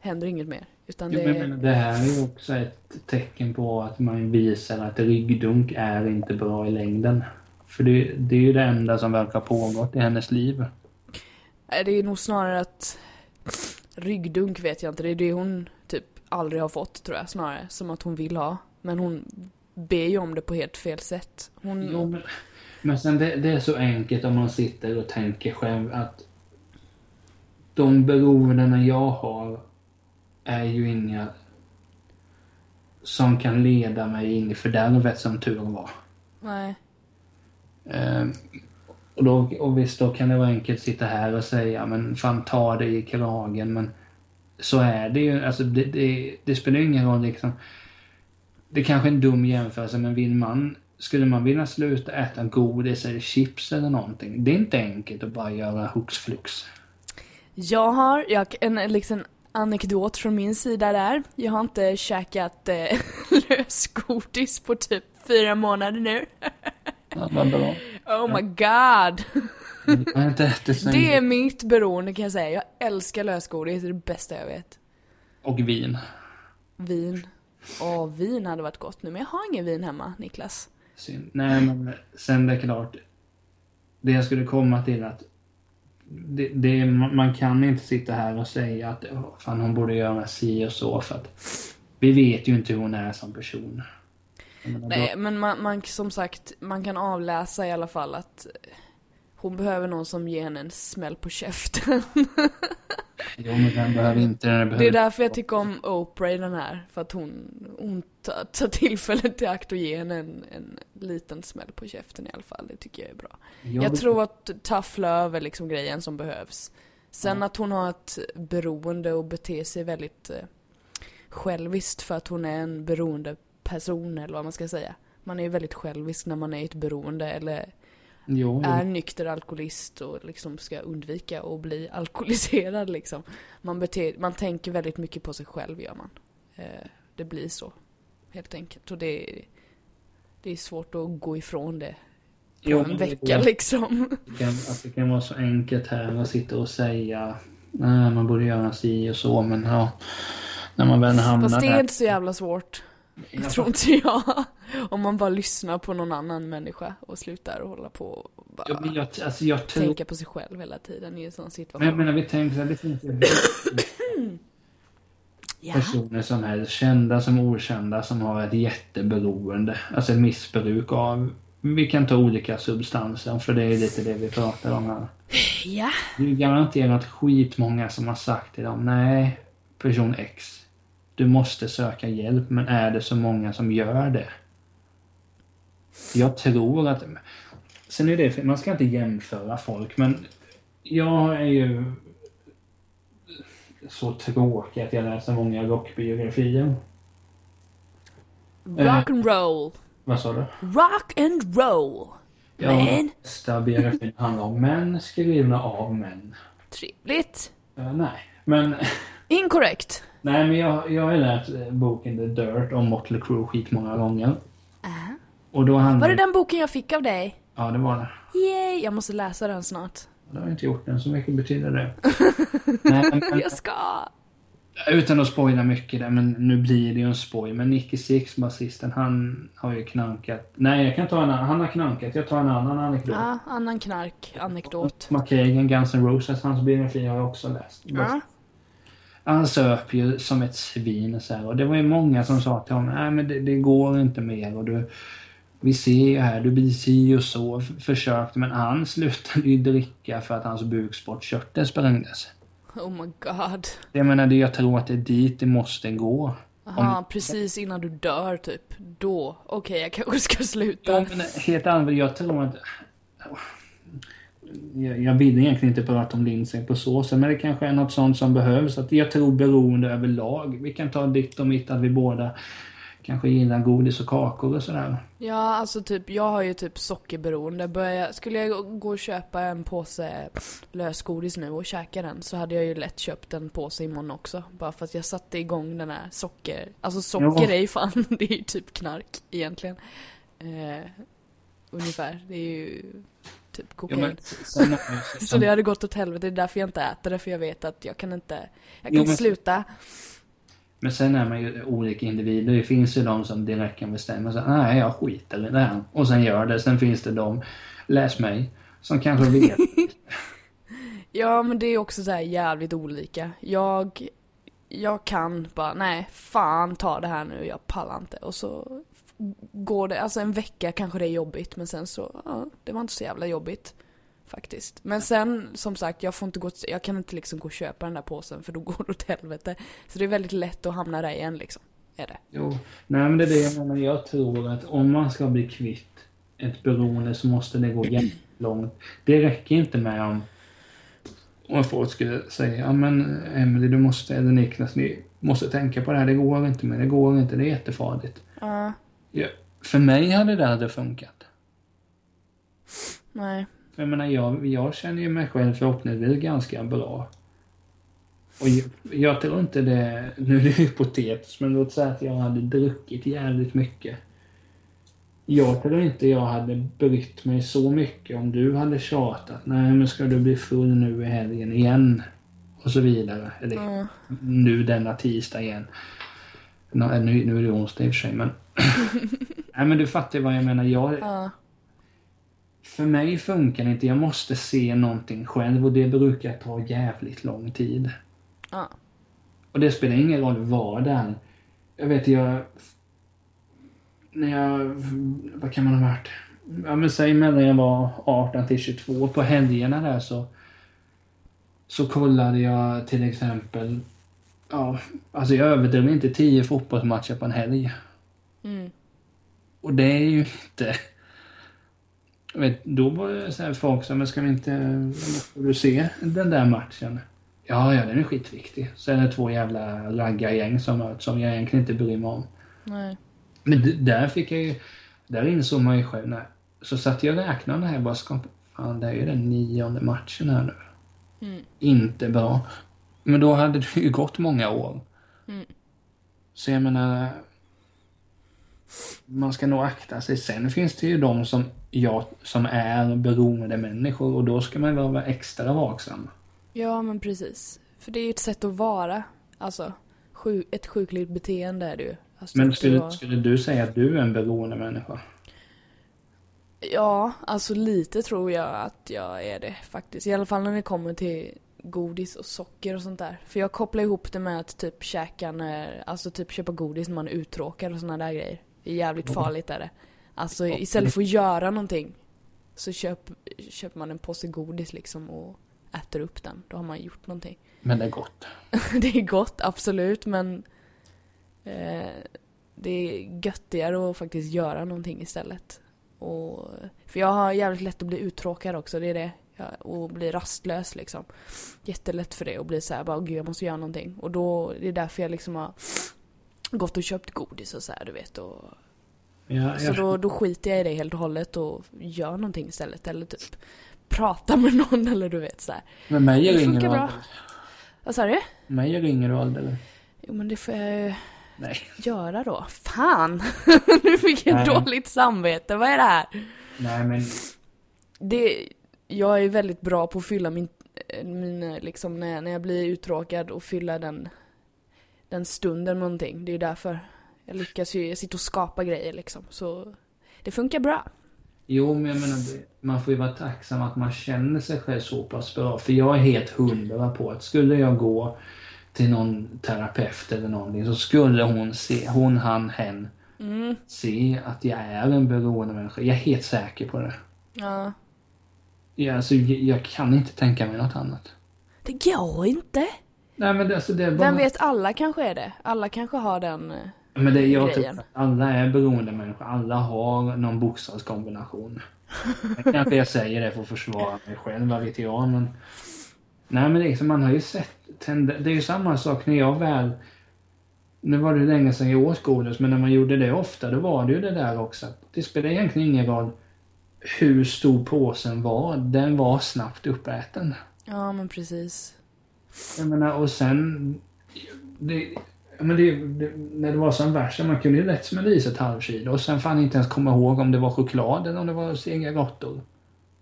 [SPEAKER 2] händer inget mer. Utan
[SPEAKER 1] Jo,
[SPEAKER 2] det
[SPEAKER 1] men jag menar, det här är ju också ett tecken på att man visar att ryggdunk är inte bra i längden. För det, det är ju det enda som verkar pågått i hennes liv.
[SPEAKER 2] Det är nog snarare att ryggdunk vet jag inte. Det är det hon typ aldrig har fått tror jag snarare. Som att hon vill ha. Men hon ber ju om det på helt fel sätt. Hon...
[SPEAKER 1] Jo, men, men sen det, det är så enkelt om man sitter och tänker själv att de beroendena jag har är ju inga som kan leda mig in i fördärvet som tur var.
[SPEAKER 2] Nej.
[SPEAKER 1] Eh, Och, då, och visst, då kan det vara enkelt att sitta här och säga men fan ta dig i kragen men så är det ju. Alltså det, det, det spelar ju ingen roll liksom. Det är kanske är en dum jämförelse men vill man skulle man vilja sluta äta godis eller chips eller någonting. Det är inte enkelt att bara göra hux flux.
[SPEAKER 2] Jag har jag, en liksom anekdot från min sida där. Jag har inte käkat eh, lösgodis på typ fyra månader nu.
[SPEAKER 1] Ja, vad bra.
[SPEAKER 2] Oh my god.
[SPEAKER 1] Sen...
[SPEAKER 2] Det är mitt beroende kan jag säga. Jag älskar lösgodis, det är det bästa jag vet.
[SPEAKER 1] Och vin.
[SPEAKER 2] Vin. Åh, vin hade varit gott nu, men jag har ingen vin hemma, Niklas.
[SPEAKER 1] Synd. Nej, men sen det är klart. Det jag skulle komma till att det, det, man kan inte sitta här och säga att fan hon borde göra si och så för att vi vet ju inte hur hon är som person.
[SPEAKER 2] Nej, men man, man, som sagt, man kan avläsa i alla fall att hon behöver någon som ger henne en smäll på käften.
[SPEAKER 1] jo, men den behöver inte den behöver...
[SPEAKER 2] Det är därför jag tycker om Oprah i den här. För att hon, hon tar, tar tillfället i akt och ger henne en, en liten smäll på käften i alla fall. Det tycker jag är bra. Jag, jag tror att tough love är liksom grejen som behövs. Sen ja. att hon har ett beroende och beter sig väldigt eh, själviskt för att hon är en beroende person eller vad man ska säga. Man är ju väldigt självisk när man är i ett beroende eller jo, är nykter alkoholist och liksom ska undvika att bli alkoholiserad liksom. Man, beter, man tänker väldigt mycket på sig själv gör man. Eh, det blir så. Helt enkelt. Och det är, det är svårt att gå ifrån det på jo, en vecka det, liksom.
[SPEAKER 1] Det kan, att det kan vara så enkelt här att sitta och säga nej man borde göra si och så men ja. När man väl hamnar
[SPEAKER 2] Fast det är inte så jävla svårt. Jag tror inte jag. Om man bara lyssnar på någon annan människa och slutar och hålla på och bara
[SPEAKER 1] ja, jag, alltså jag tror...
[SPEAKER 2] tänka på sig själv hela tiden i en sån situation.
[SPEAKER 1] Men jag menar, vi tänker att det finns personer som är kända som okända som har ett jätteberoende. Alltså ett missbruk av, vi kan ta olika substanser för det är lite det vi pratar om här.
[SPEAKER 2] Ja.
[SPEAKER 1] Det är garanterat skitmånga som har sagt till dem, nej, person X du måste söka hjälp, men är det så många som gör det? Jag tror att... Sen är det, man ska inte jämföra folk, men jag är ju så tråkig att jag läser många rockbiografier.
[SPEAKER 2] Rock and roll. Eh,
[SPEAKER 1] vad sa du?
[SPEAKER 2] Rock and roll.
[SPEAKER 1] Ja, men. Nästa biografi handlar om män skrivna av män.
[SPEAKER 2] Trevligt.
[SPEAKER 1] Uh, nej, men...
[SPEAKER 2] Inkorrekt.
[SPEAKER 1] Nej, men jag, jag har ju läst eh, boken The Dirt om Motley Crue skitmånga gånger.
[SPEAKER 2] Uh.
[SPEAKER 1] Och då handlar...
[SPEAKER 2] Var det den boken jag fick av dig?
[SPEAKER 1] Ja, det var det.
[SPEAKER 2] Yay! Jag måste läsa den snart.
[SPEAKER 1] Det har jag inte gjort den, så mycket betyder det.
[SPEAKER 2] Nej, men, jag ska!
[SPEAKER 1] Utan att spoila mycket där, men nu blir det ju en spoil. Men Nicky Six, basisten, han har ju knarkat. Nej, jag kan ta en annan. Han har knarkat. Jag tar en annan anekdot.
[SPEAKER 2] Ja, annan knark. Anekdot.
[SPEAKER 1] McKagan, Guns N' Roses, hans biografi har jag också läst.
[SPEAKER 2] Ja.
[SPEAKER 1] Han söp ju som ett svin så här. Och det var ju många som sa till honom, nej men det, det går inte mer. Och du, vi ser ju här, du blir si och så. Försökte, men han slutade ju dricka för att hans bukspottkörtel sprängdes.
[SPEAKER 2] Oh my god.
[SPEAKER 1] Jag menar, det, jag tror att det är dit det måste gå.
[SPEAKER 2] Aha, Om... precis innan du dör typ. Då, okej okay, jag kanske ska sluta.
[SPEAKER 1] Ja, men helt allvarligt, jag tror att jag, jag vill egentligen inte prata om Lindsay på så sätt, men det kanske är något sånt som behövs. Att jag tror beroende överlag. Vi kan ta ditt och mitt, att vi båda kanske gillar godis och kakor och sådär.
[SPEAKER 2] Ja, alltså typ, jag har ju typ sockerberoende. Börja, skulle jag gå och köpa en påse lösgodis nu och käka den så hade jag ju lätt köpt en påse imorgon också. Bara för att jag satte igång den här socker... Alltså socker är ju fan, det är ju typ knark egentligen. Eh, ungefär. Det är ju typ kokain. Ja, sen, sen, så det hade gått åt helvete, det är därför jag inte äter det, för jag vet att jag kan inte, jag kan jo, men, sluta.
[SPEAKER 1] Men sen är man ju olika individer, det finns ju de som direkt kan bestämma sig, nej jag skiter i det här. Och sen gör det, sen finns det de, läs mig, som kanske vet.
[SPEAKER 2] ja men det är också så jävligt olika. Jag, jag kan bara, nej fan ta det här nu, jag pallar inte. Och så går det, alltså en vecka kanske det är jobbigt men sen så, ja, det var inte så jävla jobbigt. Faktiskt. Men sen, som sagt, jag får inte gå, jag kan inte liksom gå och köpa den där påsen för då går det åt helvete. Så det är väldigt lätt att hamna där igen liksom. Är det.
[SPEAKER 1] Jo, nej men det är det jag menar. Jag tror att om man ska bli kvitt ett beroende så måste det gå jävligt långt. Det räcker inte med om, om folk skulle säga ja men Emelie du måste, eller Niklas ni måste tänka på det här, det går inte med, det går inte, det är jättefarligt.
[SPEAKER 2] Ja.
[SPEAKER 1] Ja, för mig hade det aldrig funkat.
[SPEAKER 2] Nej.
[SPEAKER 1] För jag menar, jag, jag känner ju mig själv förhoppningsvis ganska bra. Och jag, jag tror inte det, nu är det hypotetiskt, men låt säga att jag hade druckit jävligt mycket. Jag tror inte jag hade brytt mig så mycket om du hade tjatat. Nej, men ska du bli full nu i helgen igen? Och så vidare. Eller
[SPEAKER 2] Ja.
[SPEAKER 1] nu denna tisdag igen. Nu, nu är det onsdag i och för sig, men... Nej, men du fattar vad jag menar. Jag,
[SPEAKER 2] Ja.
[SPEAKER 1] för mig funkar det inte. Jag måste se någonting själv och det brukar ta jävligt lång tid.
[SPEAKER 2] Ja.
[SPEAKER 1] Och det spelar ingen roll vad det är. Jag vet, jag... När jag... Vad kan man ha varit? Ja men säg mellan jag var 18 till 22. På helgerna där så... Så kollade jag till exempel... Ja, alltså jag överdriver inte 10 fotbollsmatcher på en helg.
[SPEAKER 2] Mm.
[SPEAKER 1] Och det är ju inte... Jag vet, då var det så här folk som, men ska vi inte... Måste du se den där matchen? Ja, ja, den är skitviktig. Så är det två jävla raggargäng som möts som jag egentligen inte bryr mig om.
[SPEAKER 2] Nej.
[SPEAKER 1] Men där fick jag ju... Där insåg man ju själv, när, så satt jag och räknade här bara, ska, fan det är ju den nionde matchen här nu.
[SPEAKER 2] Mm.
[SPEAKER 1] Inte bra. Men då hade det ju gått många år.
[SPEAKER 2] Mm.
[SPEAKER 1] Så jag menar... Man ska nog akta sig. Sen finns det ju de som jag, som är beroende människor och då ska man väl vara extra vaksam.
[SPEAKER 2] Ja, men precis. För det är ju ett sätt att vara. Alltså, sju, ett sjukligt beteende är det ju. Alltså,
[SPEAKER 1] Men skulle,
[SPEAKER 2] vara-
[SPEAKER 1] skulle du säga att du är en beroende människa?
[SPEAKER 2] Ja, alltså lite tror jag att jag är det faktiskt. I alla fall när det kommer till godis och socker och sånt där. För jag kopplar ihop det med att typ käka när, alltså typ köpa godis när man är uttråkad och såna där grejer. Det är jävligt farligt är det. Alltså istället för att göra någonting så köp, köper man en påse godis liksom och äter upp den. Då har man gjort någonting.
[SPEAKER 1] Men det är gott.
[SPEAKER 2] det är gott, absolut, men eh, det är göttigare att faktiskt göra någonting istället. Och, för jag har jävligt lätt att bli uttråkad också, det är det. Jag, och bli rastlös liksom. Jättelätt för det och bli såhär bara, gud jag måste göra någonting. Och då, det är därför jag liksom har gått och köpt godis och så här, du vet. Och,
[SPEAKER 1] Ja,
[SPEAKER 2] så då, då skiter jag i det helt och hållet och gör någonting istället. Eller typ prata med någon eller du vet så här.
[SPEAKER 1] men mig
[SPEAKER 2] det funkar
[SPEAKER 1] du
[SPEAKER 2] bra.
[SPEAKER 1] aldrig.
[SPEAKER 2] Vad sa du?
[SPEAKER 1] Mig ringer du aldrig.
[SPEAKER 2] Jo men det får jag ju
[SPEAKER 1] Nej.
[SPEAKER 2] göra då. Fan! nu fick jag
[SPEAKER 1] Nej.
[SPEAKER 2] dåligt samvete. Vad är det här?
[SPEAKER 1] Nej men...
[SPEAKER 2] Det, jag är väldigt bra på att fylla min, min liksom när, när jag blir uttråkad och fylla den, den stunden någonting. Det är därför jag lyckas ju, jag sitter och skapar grejer liksom. Så det funkar bra.
[SPEAKER 1] Jo, men jag menar, man får ju vara tacksam att man känner sig själv så pass bra. För jag är helt hundra på att skulle jag gå till någon terapeut eller någonting så skulle hon se, hon, han, hen,
[SPEAKER 2] Mm.
[SPEAKER 1] se att jag är en beroende människa. Jag är helt säker på det.
[SPEAKER 2] Ja.
[SPEAKER 1] Jag, alltså, jag, jag kan inte tänka mig något annat.
[SPEAKER 2] Det går inte.
[SPEAKER 1] Nej men det, alltså, det bara...
[SPEAKER 2] Vem vet, alla kanske är det. Alla kanske har den... eh,
[SPEAKER 1] Men det, jag
[SPEAKER 2] grejen.
[SPEAKER 1] att alla är beroende människor. Alla har någon bokstavskombination. Kanske jag säger det för att försvara mig själv, vad vet jag. Men... Nej men liksom, man har ju sett tend- Det är ju samma sak när jag väl... Nu var det länge sedan jag åt godis, men när man gjorde det ofta, då var det ju det där också. Det spelar egentligen ingen roll hur stor påsen var. Den var snabbt uppäten.
[SPEAKER 2] Ja men precis.
[SPEAKER 1] Jag menar, och sen... Det, men det, det, när det var som värst, man kunde ju lätt smälla i sig ett halvkilo och sen fan inte ens komma ihåg om det var choklad eller om det var sega råttor.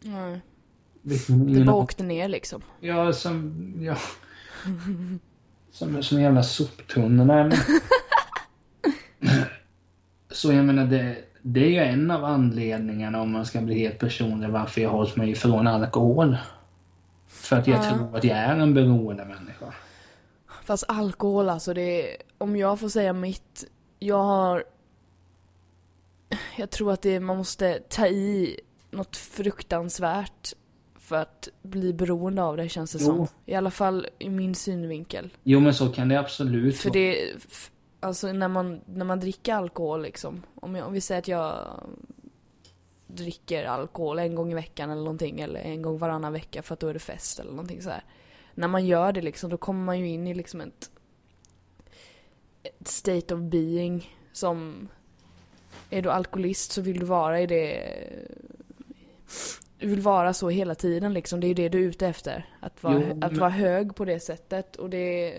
[SPEAKER 2] Nej.
[SPEAKER 1] Liksom,
[SPEAKER 2] Det bara åkte ner liksom.
[SPEAKER 1] Ja, som... Ja. Som, som en jävla soptunna. Men... Så jag menar, det, det är ju en av anledningarna om man ska bli helt personlig varför jag hållit mig ifrån alkohol. För att jag
[SPEAKER 2] Ja.
[SPEAKER 1] tror att jag är en beroende människa.
[SPEAKER 2] Fast alkohol alltså, det är, om jag får säga mitt, jag har... Jag tror att det, man måste ta i något fruktansvärt för att bli beroende av det känns det
[SPEAKER 1] Jo.
[SPEAKER 2] som. I alla fall i min synvinkel.
[SPEAKER 1] Jo men så kan det absolut
[SPEAKER 2] För det, alltså när man, när man dricker alkohol liksom. Om, jag, om vi säger att jag dricker alkohol en gång i veckan eller någonting eller en gång varannan vecka för att då är det fest eller någonting så här. När man gör det liksom då kommer man ju in i liksom ett, ett state of being som är du alkoholist så vill du vara i det du vill vara så hela tiden liksom. Det är ju det du är ute efter. Att vara, jo, men... att vara hög på det sättet. Och det...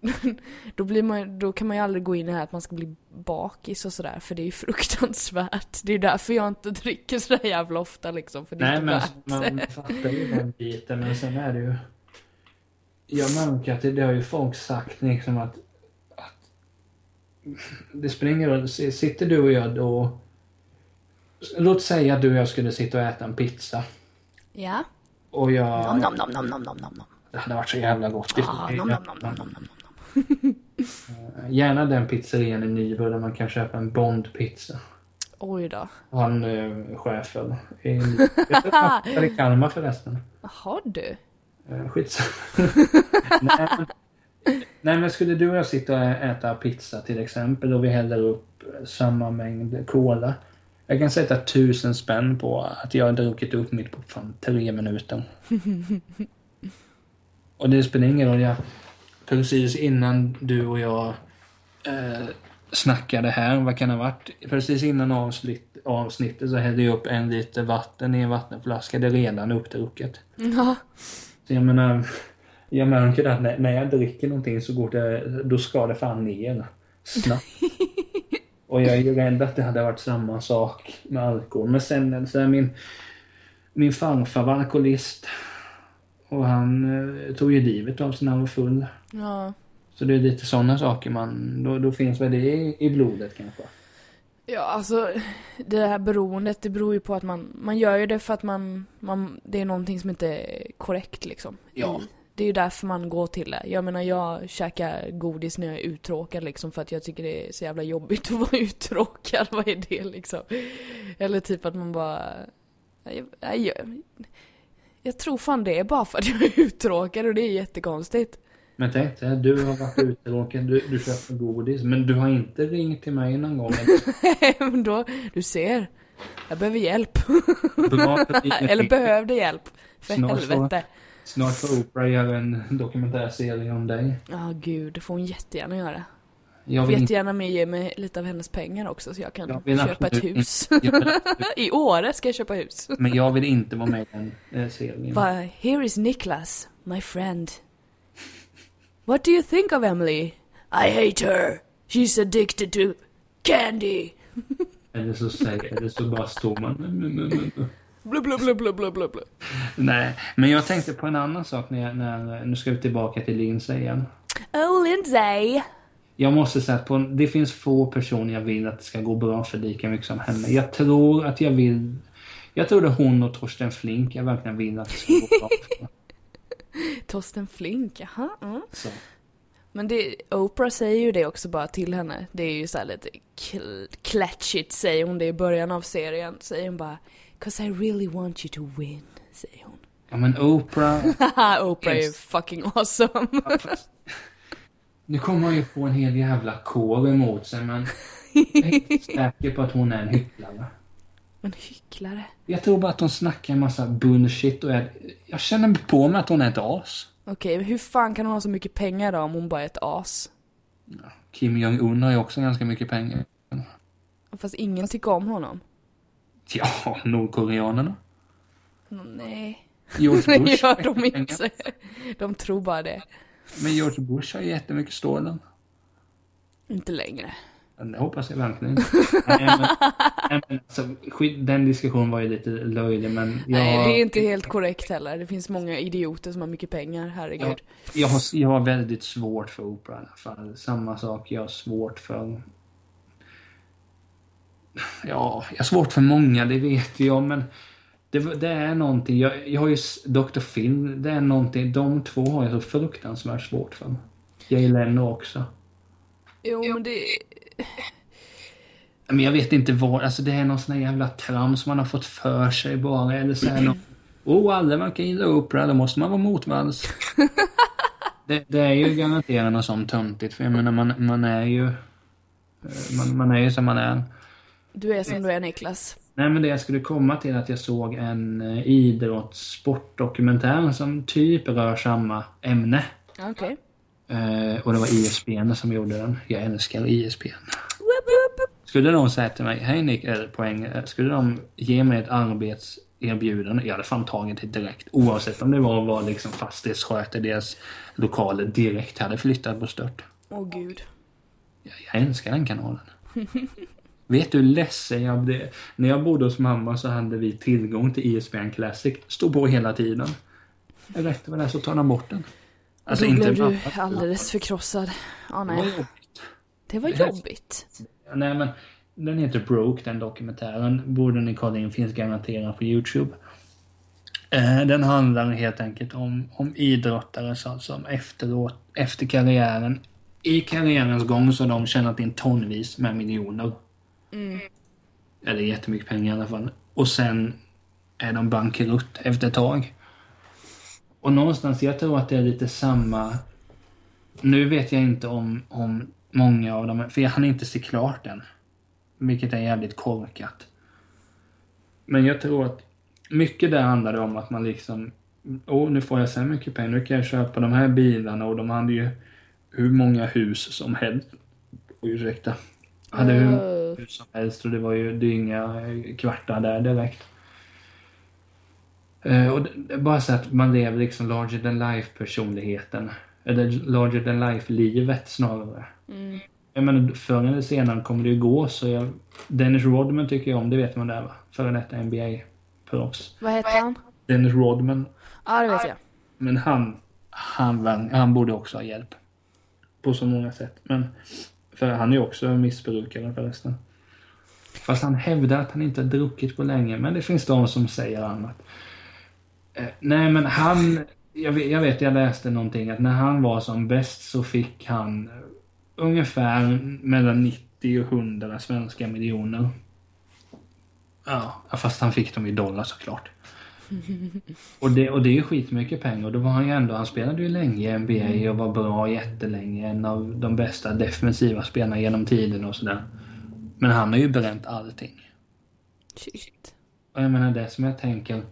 [SPEAKER 2] då, blir man, då kan man ju aldrig gå in i det här att man ska bli bakis och sådär. För det är ju fruktansvärt. Det är därför jag inte dricker sådär jävla ofta liksom. För det
[SPEAKER 1] Nej
[SPEAKER 2] är
[SPEAKER 1] men värt. man fattar ju den biten. Men sen är det ju... Jag märker att det, det har ju folk sagt liksom att... att det spelar ingen roll. Sitter du och jag då Låt säga att du och jag skulle sitta och äta en pizza.
[SPEAKER 2] Ja.
[SPEAKER 1] Och jag...
[SPEAKER 2] Nom, nom, nom, nom, nom, nom, nom.
[SPEAKER 1] Det hade varit så jävla gott.
[SPEAKER 2] Ah, nom, nom, nom, nom, nom, nom.
[SPEAKER 1] Gärna den pizzerian i Nybro där man kan köpa en Bond-pizza.
[SPEAKER 2] Oj då.
[SPEAKER 1] Han eh, chefen. I, i Kalmar förresten.
[SPEAKER 2] Jaha du.
[SPEAKER 1] Eh, skitsamma. nej, nej men skulle du och jag sitta och äta pizza till exempel och vi häller upp samma mängd cola. Jag kan sätta tusen spänn på att jag har druckit upp mitt på fan tre minuter. och det spelar ingen roll. Jag, precis innan du och jag eh, snackade här, vad kan det ha varit? Precis innan avsnitt, avsnittet så hällde jag upp en liter vatten i en vattenflaska. Det är redan uppdrucket.
[SPEAKER 2] Ja.
[SPEAKER 1] Så jag menar, jag märker att när, när jag dricker någonting så går det, då ska det fan ner. Snabbt. Och jag är ju rädd att det hade varit samma sak med alkohol. Men sen är min, min farfar var alkoholist. Och han eh, tog ju livet av sig när han var full.
[SPEAKER 2] Ja.
[SPEAKER 1] Så det är lite sådana saker man, då, då finns väl det i, i blodet kanske.
[SPEAKER 2] Ja, alltså det här beroendet, det beror ju på att man, man gör ju det för att man, man det är någonting som inte är korrekt liksom.
[SPEAKER 1] Ja.
[SPEAKER 2] Det är ju därför man går till det. Jag menar jag käkar godis när jag är uttråkad liksom för att jag tycker det är så jävla jobbigt att vara uttråkad. Vad är det liksom? Eller typ att man bara... Jag, jag, jag tror fan det är bara för att jag är uttråkad och det är jättekonstigt.
[SPEAKER 1] Men tänk dig, du har varit uttråkad, du, du köper godis, men du har inte ringt till mig någon gång.
[SPEAKER 2] men då, du ser. Jag behöver hjälp. Eller behövde hjälp. För Snart helvete.
[SPEAKER 1] Så Snart får Oprah göra en dokumentärserie om dig.
[SPEAKER 2] Ja, oh, gud. Det får hon jättegärna göra. Jag vill jättegärna med ge mig lite av hennes pengar också så jag kan jag köpa ett hus. I Åre ska jag köpa hus.
[SPEAKER 1] Men jag vill inte vara med i den eh, serien.
[SPEAKER 2] But here is Niklas, my friend. What do you think of Emily? I hate her. She's addicted to candy.
[SPEAKER 1] eller så säger, eller så bara står man
[SPEAKER 2] blub.
[SPEAKER 1] Nej, men jag tänkte på en annan sak när, jag, när nu ska vi tillbaka till Lindsay igen.
[SPEAKER 2] Oh, Lindsay!
[SPEAKER 1] Jag måste säga att på, det finns få personer jag vill att det ska gå bra för lika mycket som henne. Jag tror att jag vill... Jag tror det är hon och Torsten Flink jag verkligen vill att det ska gå bra för.
[SPEAKER 2] Torsten Flink, jaha. Mm. Men det, Oprah säger ju det också bara till henne. Det är ju så lite klatschigt säger hon det i början av serien. Säger hon bara 'Cause I really want you to win, säger hon.
[SPEAKER 1] Ja men Oprah...
[SPEAKER 2] Oprah är fucking awesome.
[SPEAKER 1] Nu kommer hon ju få en hel jävla kår emot sig men... Jag är inte säker på att hon är en hycklare.
[SPEAKER 2] En hycklare?
[SPEAKER 1] Jag tror bara att hon snackar en massa bullshit och är... Jag känner på mig att hon är ett as.
[SPEAKER 2] Okej, okay, hur fan kan hon ha så mycket pengar då om hon bara är ett as?
[SPEAKER 1] Kim Jong-Un har ju också ganska mycket pengar.
[SPEAKER 2] Fast ingen tycker om honom.
[SPEAKER 1] Ja, Nordkoreanerna.
[SPEAKER 2] Nej.
[SPEAKER 1] George Bush.
[SPEAKER 2] det gör de inte. De tror bara det.
[SPEAKER 1] Men George Bush har jättemycket stålen.
[SPEAKER 2] Inte längre.
[SPEAKER 1] Det hoppas jag verkligen. alltså, den diskussionen var ju lite löjlig men jag...
[SPEAKER 2] Nej, det är inte helt korrekt heller. Det finns många idioter som har mycket pengar, herregud.
[SPEAKER 1] Jag, jag, har, jag har väldigt svårt för opera i alla fall. Samma sak, jag har svårt för Ja, jag har svårt för många, det vet jag, men det, det är någonting. Jag, jag har ju Dr. Phil, det är någonting. De två har jag så fruktansvärt svårt för. Jay Leno också.
[SPEAKER 2] Jo, men det...
[SPEAKER 1] Men jag vet inte vad, alltså det är någon sån här jävla trams man har fått för sig bara. Eller så är någon, oh alla verkar gilla Oprah, då måste man vara motvalls. det, det, är ju garanterat något sånt töntigt, för jag menar man, man är ju... Man, man är ju som man är.
[SPEAKER 2] Du är som du är Niklas.
[SPEAKER 1] Nej, men det jag skulle komma till att jag såg en eh, idrottssportdokumentär som typ rör samma ämne.
[SPEAKER 2] Okej. Okay.
[SPEAKER 1] Eh, och det var ISBN som gjorde den. Jag älskar ISBN. Skulle de säga till mig, hej Nick, eller poäng, eh, skulle de ge mig ett arbetserbjudande, jag hade fan tagit det direkt. Oavsett om det var, var liksom fastighetssköter, deras lokaler direkt hade flyttat på stört.
[SPEAKER 2] Åh oh, gud.
[SPEAKER 1] Jag, jag älskar den kanalen. Vet du hur ledsen jag blev? När jag bodde hos mamma så hade vi tillgång till ISBN Classic. Stod på hela tiden. Jag räckte med det så tar de bort den.
[SPEAKER 2] Alltså, då blev du alldeles förkrossad. Ja, nej. Det var jobbigt. Det var jobbigt.
[SPEAKER 1] Nej, men den heter Broke, den dokumentären. Borde ni kolla in, finns garanterat på Youtube. Eh, den handlar helt enkelt om, om idrottare som efteråt, efter karriären, i karriärens gång så har de tjänat in tonvis med miljoner. Mm. Eller jättemycket pengar i alla fall. Och sen är de bankrutt efter ett tag. Och någonstans, jag tror att det är lite samma... Nu vet jag inte om, om många av dem, för jag hann inte se klart den. Vilket är jävligt korkat. Men jag tror att mycket där handlade om att man liksom... Åh, oh, nu får jag så mycket pengar, nu kan jag köpa de här bilarna och de hade ju hur många hus som helst. Ursäkta. Hade hur hus som helst och det var ju det är inga kvartar där direkt. Uh, och det bara så att man lever liksom larger than life personligheten. Eller larger than life livet snarare. Mm. Jag menar förr eller senare kommer det ju gå så jag, Dennis Rodman tycker jag om, det vet man där va? Före detta NBA-proffs.
[SPEAKER 2] Vad heter han?
[SPEAKER 1] Dennis Rodman.
[SPEAKER 2] Ja det vet jag.
[SPEAKER 1] Men han, han, han borde också ha hjälp. På så många sätt. Men, för han är ju också missbrukare förresten. Fast han hävdar att han inte har druckit på länge, men det finns de som säger annat. Eh, nej men han, jag vet, jag vet, jag läste någonting att när han var som bäst så fick han eh, ungefär mellan 90 och 100 svenska miljoner. Ja, fast han fick dem i dollar såklart. Och det, och det är ju skitmycket pengar. Och då var han ju ändå, han spelade ju länge i NBA och var bra jättelänge. En av de bästa defensiva spelarna genom tiden och sådär. Men han har ju bränt allting.
[SPEAKER 2] Shit.
[SPEAKER 1] Och jag menar det som jag tänker.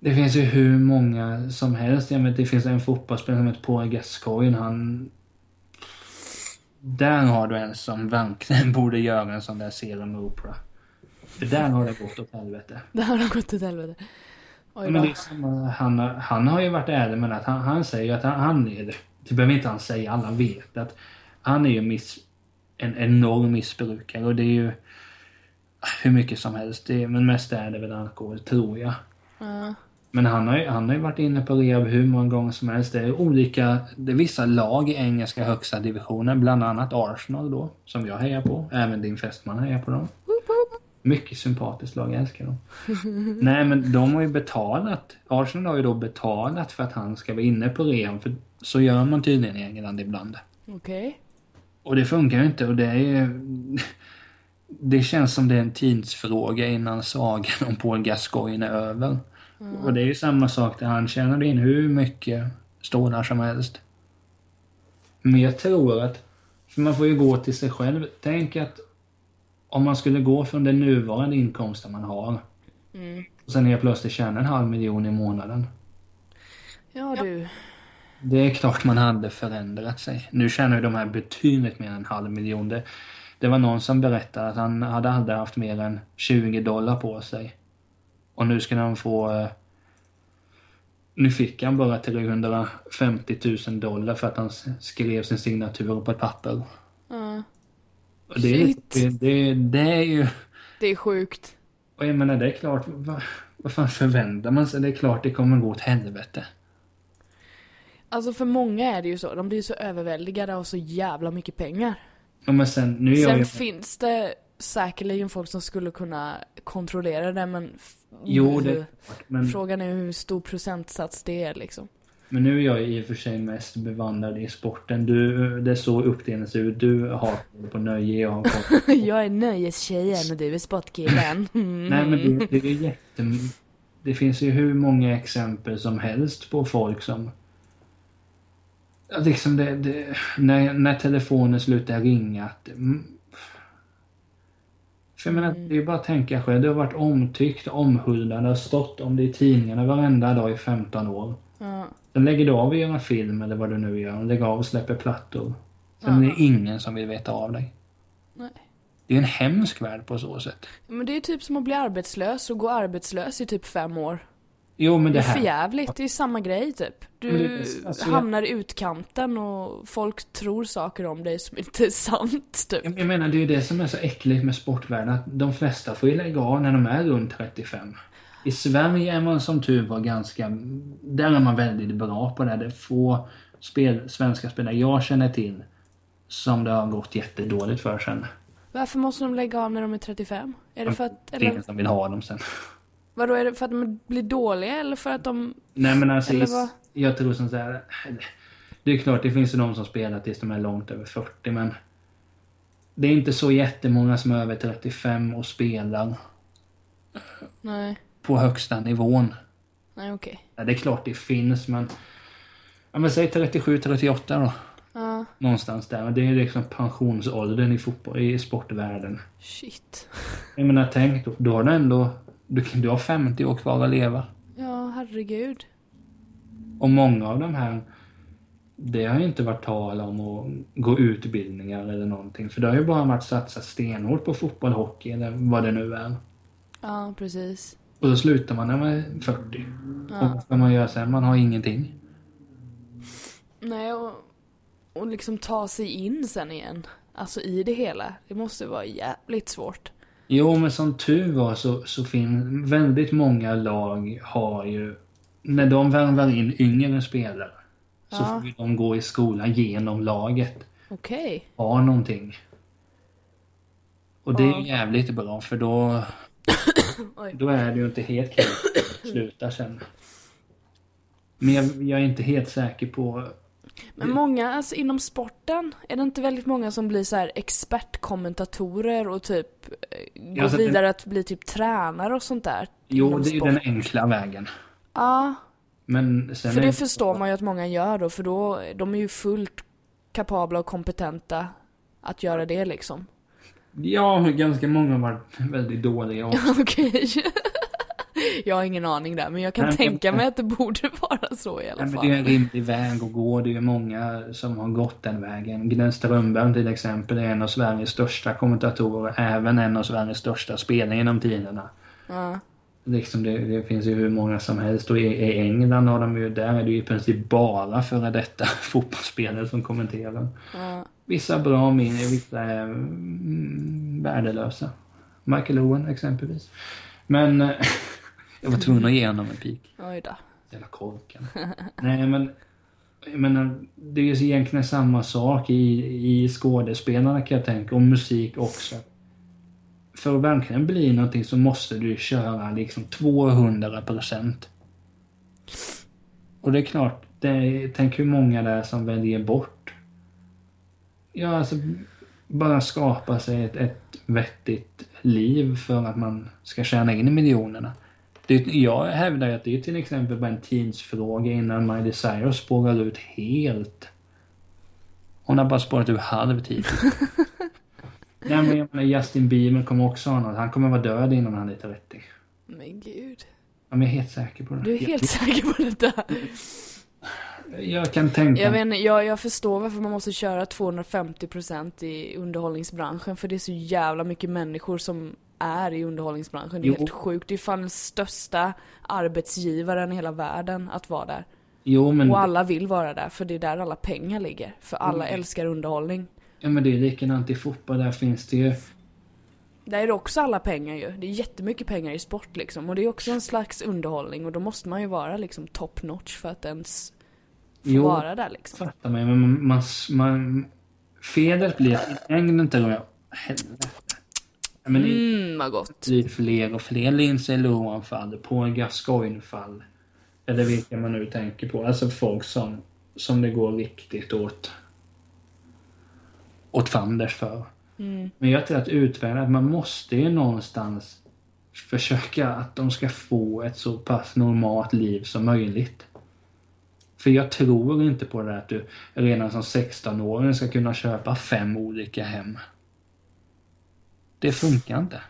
[SPEAKER 1] Det finns ju hur många som helst. Jag menar, det finns en fotbollsspelare som heter Paul Gascoigne. Han... Där har du en som verkligen borde göra en sån där serie med Oprah. För där har det gått åt helvete.
[SPEAKER 2] Där har det gått åt helvete.
[SPEAKER 1] Oj Men liksom, han, han har ju varit ärlig med att han, han säger att han, han är det. Det behöver inte han säga, alla vet att han är ju miss, en enorm missbrukare och det är ju hur mycket som helst. Det, men mest är det väl alkohol, tror jag. Mm. Men han har, ju, han har ju varit inne på rehab hur många gånger som helst. Det är olika, det är vissa lag i engelska högsta divisionen, bland annat Arsenal då, som jag hejar på. Även din fästman hejar på dem. Mycket sympatiskt lag, jag älskar dem. Nej men de har ju betalat, Arsenal har ju då betalat för att han ska vara inne på rehab. För så gör man tydligen i England ibland.
[SPEAKER 2] Okej. Okay.
[SPEAKER 1] Och det funkar ju inte och det är Det känns som det är en tidsfråga innan sagan om Paul Gascoigne är över. Mm. Och det är ju samma sak där han tjänade in hur mycket stålar som helst. Men jag tror att, för man får ju gå till sig själv. Tänk att om man skulle gå från den nuvarande inkomsten man har. Mm. Och sen helt plötsligt tjäna en halv miljon i månaden.
[SPEAKER 2] Ja du.
[SPEAKER 1] Det är klart man hade förändrat sig. Nu tjänar ju de här betydligt mer än en halv miljon. Det, det var någon som berättade att han hade aldrig haft mer än 20 dollar på sig. Och nu ska han få... Eh, nu fick han bara 350 000 dollar för att han skrev sin signatur på ett papper. Mm. Det, det, det, det är ju...
[SPEAKER 2] Det är sjukt.
[SPEAKER 1] Och jag menar, det är klart, vad, vad fan förväntar man sig? Det är klart det kommer gå åt helvete.
[SPEAKER 2] Alltså för många är det ju så. De blir så överväldigade av så jävla mycket pengar.
[SPEAKER 1] Ja, men sen, nu
[SPEAKER 2] sen
[SPEAKER 1] jag...
[SPEAKER 2] finns det säkerligen folk som skulle kunna kontrollera det men...
[SPEAKER 1] Jo, det men...
[SPEAKER 2] Frågan är hur stor procentsats det är liksom.
[SPEAKER 1] Men nu är jag i och för sig mest bevandrad i sporten. Du, det är så uppdelningen ser ut. Du har på nöje, jag har
[SPEAKER 2] på... jag är nöjestjejen och du är sportkillen.
[SPEAKER 1] Mm. Nej men det, det är jätte... Det finns ju hur många exempel som helst på folk som... Liksom det, det, när, när telefonen slutar ringa. Att, För jag menar, det är ju bara att tänka själv. Det har varit omtyckt, omhuldad, har stått om det i tidningarna varenda dag i 15 år.
[SPEAKER 2] Ja.
[SPEAKER 1] Sen lägger du av och gör en film eller vad du nu gör. Lägger av och släpper plattor. Sen är det ingen som vill veta av dig.
[SPEAKER 2] Nej.
[SPEAKER 1] Det är en hemsk värld på så sätt.
[SPEAKER 2] Men det är typ som att bli arbetslös och gå arbetslös i typ fem år.
[SPEAKER 1] Jo men
[SPEAKER 2] Det
[SPEAKER 1] det
[SPEAKER 2] är för
[SPEAKER 1] här.
[SPEAKER 2] jävligt, det är samma grej typ. Du
[SPEAKER 1] det- alltså,
[SPEAKER 2] hamnar i utkanten och folk tror saker om dig som inte är sant typ.
[SPEAKER 1] Jag jag menar det är ju det som är så äckligt med sportvärlden. Att de flesta får ju lägga av när de är runt 35. I Sverige är man som tur var ganska... Där är man väldigt bra på det. Det är få spel, svenska spelare jag känner till som det har gått jättedåligt för sen.
[SPEAKER 2] Varför måste de lägga av när de är 35? Är det för att,
[SPEAKER 1] Det är ingen som vill ha dem sen.
[SPEAKER 2] vadå, är det för att de blir dåliga eller för att de...
[SPEAKER 1] Nej men alltså,
[SPEAKER 2] vad?
[SPEAKER 1] jag tror som så här. Det är klart, det finns ju de som spelar tills de är långt över 40 men det är inte så jättemånga som är över 35 och spelar
[SPEAKER 2] Nej,
[SPEAKER 1] på högsta nivån.
[SPEAKER 2] nej okej.
[SPEAKER 1] Ja, det är klart det finns men... Ja men säg 37-38 då.
[SPEAKER 2] Ja,
[SPEAKER 1] Någonstans där. Det är liksom pensionsåldern i fotboll, i sportvärlden.
[SPEAKER 2] shit.
[SPEAKER 1] Jag menar tänk, då, då har du ändå... Du, du har 50 år kvar att leva.
[SPEAKER 2] Ja, herregud.
[SPEAKER 1] Och många av de här, det har ju inte varit tal om att gå utbildningar eller någonting. För det har ju bara varit satsa stenhårt på fotboll, hockey eller vad det nu är.
[SPEAKER 2] Ja, precis.
[SPEAKER 1] Och så slutar man när man är 40. Och
[SPEAKER 2] Ja.
[SPEAKER 1] vad ska man göra sen? Man har ingenting.
[SPEAKER 2] Nej, och, och liksom ta sig in sen igen. Alltså i det hela. Det måste vara jävligt svårt.
[SPEAKER 1] Jo, men som tur var så, så finns väldigt många lag har ju, när de värvar in yngre spelare, så
[SPEAKER 2] Ja.
[SPEAKER 1] får ju de gå i skolan genom laget.
[SPEAKER 2] Okej.
[SPEAKER 1] ha någonting. Och det är jävligt bra för då. då är det ju inte helt kul att sluta sen. Men jag, jag är inte helt säker på...
[SPEAKER 2] Men många, alltså inom sporten, är det inte väldigt många som blir så här expertkommentatorer och typ eh, går
[SPEAKER 1] Alltså,
[SPEAKER 2] vidare att bli typ tränare och sånt där?
[SPEAKER 1] Jo, det är ju den enkla vägen.
[SPEAKER 2] Ja,
[SPEAKER 1] Men sen
[SPEAKER 2] för
[SPEAKER 1] är
[SPEAKER 2] det förstår man ju att många gör då, för då, de är ju fullt kapabla och kompetenta att göra det liksom.
[SPEAKER 1] Ja, ganska många har varit väldigt dåliga också.
[SPEAKER 2] Okej. Jag har ingen aning där, men jag kan
[SPEAKER 1] Nej, men-
[SPEAKER 2] tänka mig att det borde vara så i alla
[SPEAKER 1] Nej, men
[SPEAKER 2] fall.
[SPEAKER 1] det är en rimlig väg att gå. Det är många som har gått den vägen. Glenn Strömberg till exempel är en av Sveriges största kommentatorer. Även en av Sveriges största spelare genom tiderna.
[SPEAKER 2] Ja.
[SPEAKER 1] Liksom det, det finns ju hur många som helst och i, i England har de ju, där är det ju i princip bara före detta fotbollsspelare som kommenterar.
[SPEAKER 2] Ja.
[SPEAKER 1] Vissa bra, min, vissa är mm, värdelösa. Michael Owen exempelvis. Men eh, jag var tvungen att ge honom en pik.
[SPEAKER 2] Oj då.
[SPEAKER 1] Jävla korken. Nej men, jag menar, det är ju egentligen samma sak i, i skådespelarna kan jag tänka, och musik också. För att verkligen bli någonting så måste du köra liksom 200 procent. Och det är klart, det är, tänk hur många det är som väljer bort. Ja, alltså bara skapa sig ett, ett vettigt liv för att man ska tjäna in miljonerna. Det, jag hävdar ju att det är till exempel bara en tidsfråga innan Miley Cyrus spårar ut helt. Hon har bara spårat ur halvtid. Nej men jag menar Justin Bieber kommer också ha något. Han kommer vara död innan han är 30.
[SPEAKER 2] Men gud.
[SPEAKER 1] Ja, men jag är helt säker på det.
[SPEAKER 2] Du är helt säker på det där?
[SPEAKER 1] Jag kan tänka
[SPEAKER 2] Jag, inte, jag, jag förstår varför man måste köra 250% i underhållningsbranschen, för det är så jävla mycket människor som är i underhållningsbranschen. Det är
[SPEAKER 1] Jo.
[SPEAKER 2] helt sjukt. Det är fan den största arbetsgivaren i hela världen att vara där.
[SPEAKER 1] Jo men,
[SPEAKER 2] Och alla vill vara där, för det är där alla pengar ligger. För alla
[SPEAKER 1] Mm.
[SPEAKER 2] älskar underhållning.
[SPEAKER 1] ja, men det är likadant i fotboll. Där finns det ju...
[SPEAKER 2] Där är det också alla pengar ju. Det är jättemycket pengar i sport liksom. Och det är också en slags underhållning och då måste man ju vara liksom top notch för att ens få
[SPEAKER 1] Jo.
[SPEAKER 2] vara där liksom.
[SPEAKER 1] Fattar mig, men man... man, felet blir att i längden tror jag... Helvete. Men det
[SPEAKER 2] Mm, vad gott.
[SPEAKER 1] blir fler och fler Lindsay Lohan-fall, Paul Gascoigne-fall. Eller vilka man nu tänker på. Alltså folk som, som det går riktigt åt åt fanders för.
[SPEAKER 2] Mm.
[SPEAKER 1] Men jag tror att utvärdera, att man måste ju någonstans försöka att de ska få ett så pass normalt liv som möjligt. För jag tror inte på det där att du redan som 16-åring ska kunna köpa fem olika hem. Det funkar inte.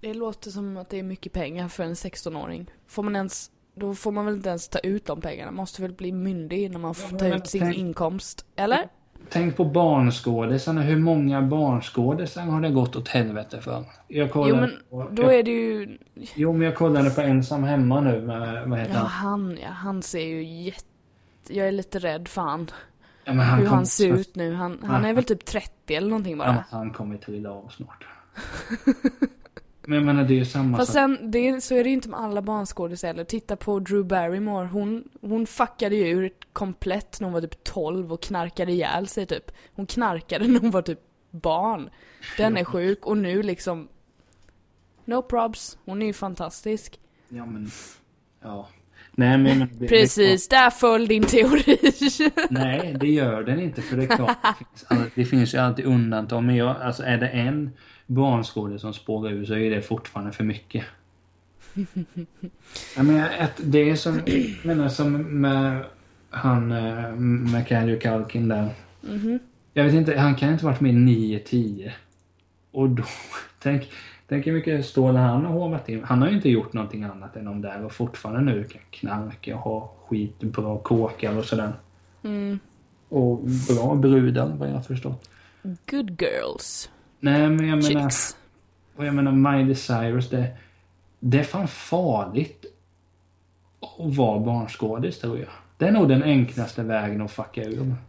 [SPEAKER 2] Det låter som att det är mycket pengar för en 16-åring. Får man ens, då får man väl inte ens ta ut de pengarna? Man måste väl bli myndig innan man får
[SPEAKER 1] Ja,
[SPEAKER 2] ta ut sin
[SPEAKER 1] tänk-
[SPEAKER 2] inkomst? Eller?
[SPEAKER 1] Tänk på barnskådisarna. Hur många barnskådisar har det gått åt helvete för? Jag kollade
[SPEAKER 2] Jo men
[SPEAKER 1] på,
[SPEAKER 2] då
[SPEAKER 1] jag,
[SPEAKER 2] är det ju...
[SPEAKER 1] jo, men jag kollade på Ensam Hemma nu med, vad heter
[SPEAKER 2] Ja
[SPEAKER 1] han?
[SPEAKER 2] han, ja han ser ju jätte... Jag är lite rädd för han.
[SPEAKER 1] Ja, men
[SPEAKER 2] hur
[SPEAKER 1] kom-
[SPEAKER 2] han ser ut nu. Han, han är väl typ 30 eller någonting
[SPEAKER 1] Ja,
[SPEAKER 2] bara.
[SPEAKER 1] han kommer trilla av snart. men jag menar det är samma
[SPEAKER 2] Fast
[SPEAKER 1] sak.
[SPEAKER 2] sen, det, är- så är det ju inte med alla barnskådisar heller. Titta på Drew Barrymore. Hon, hon fuckade ju ur komplett när hon var typ 12 och knarkade ihjäl sig typ. Hon knarkade när hon var typ barn. Den är sjuk och nu liksom... No probs. Hon är ju fantastisk.
[SPEAKER 1] Ja men, ja. Nej men menar, det- det är
[SPEAKER 2] Precis, där föll din teori.
[SPEAKER 1] Nej det gör den inte för det är klart. Det finns, det finns ju alltid undantag. Men jag, alltså är det en barnskådis som spårar ur så är det fortfarande för mycket. Jag menar, ett, det är som, menar som med han, eh, Macaulay Culkin där.
[SPEAKER 2] Mhm.
[SPEAKER 1] Jag vet inte, han kan inte varit med 9-10. Och då, tänk, tänk hur mycket stålar han har hovat in. Han har ju inte gjort någonting annat än de där och fortfarande nu kan knarka och ha skitbra kåkar och sådär.
[SPEAKER 2] Mm.
[SPEAKER 1] Och bra brudar vad jag har förstått.
[SPEAKER 2] Good girls.
[SPEAKER 1] Nej men jag menar,
[SPEAKER 2] Chicks.
[SPEAKER 1] och jag menar Miley Cyrus det, det är fan farligt att vara barnskådis tror jag. Det är nog den enklaste vägen att fucka ur.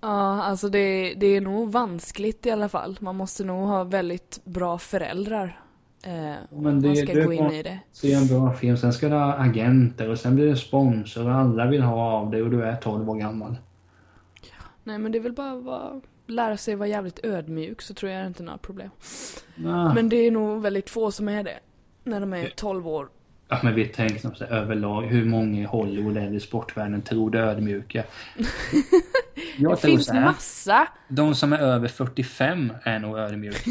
[SPEAKER 2] Ja, alltså det, det är nog vanskligt i alla fall. Man måste nog ha väldigt bra föräldrar. Eh,
[SPEAKER 1] Men det-
[SPEAKER 2] man ska
[SPEAKER 1] det
[SPEAKER 2] gå in i det.
[SPEAKER 1] Se en bra film, sen ska du ha agenter och sen blir det sponsor och alla vill ha av dig och du är 12 år gammal.
[SPEAKER 2] Nej men det är väl bara att vara, lära sig vara jävligt ödmjuk så tror jag inte några problem.
[SPEAKER 1] Ah.
[SPEAKER 2] Men det är nog väldigt få som är det. När de är 12 år.
[SPEAKER 1] Ja, men vi tänker som så här, överlag, hur många i Hollywood eller i sportvärlden tror det ödmjuka? Jag
[SPEAKER 2] det
[SPEAKER 1] tror
[SPEAKER 2] finns
[SPEAKER 1] så här,
[SPEAKER 2] massa!
[SPEAKER 1] de som är över 45 är nog ödmjuka.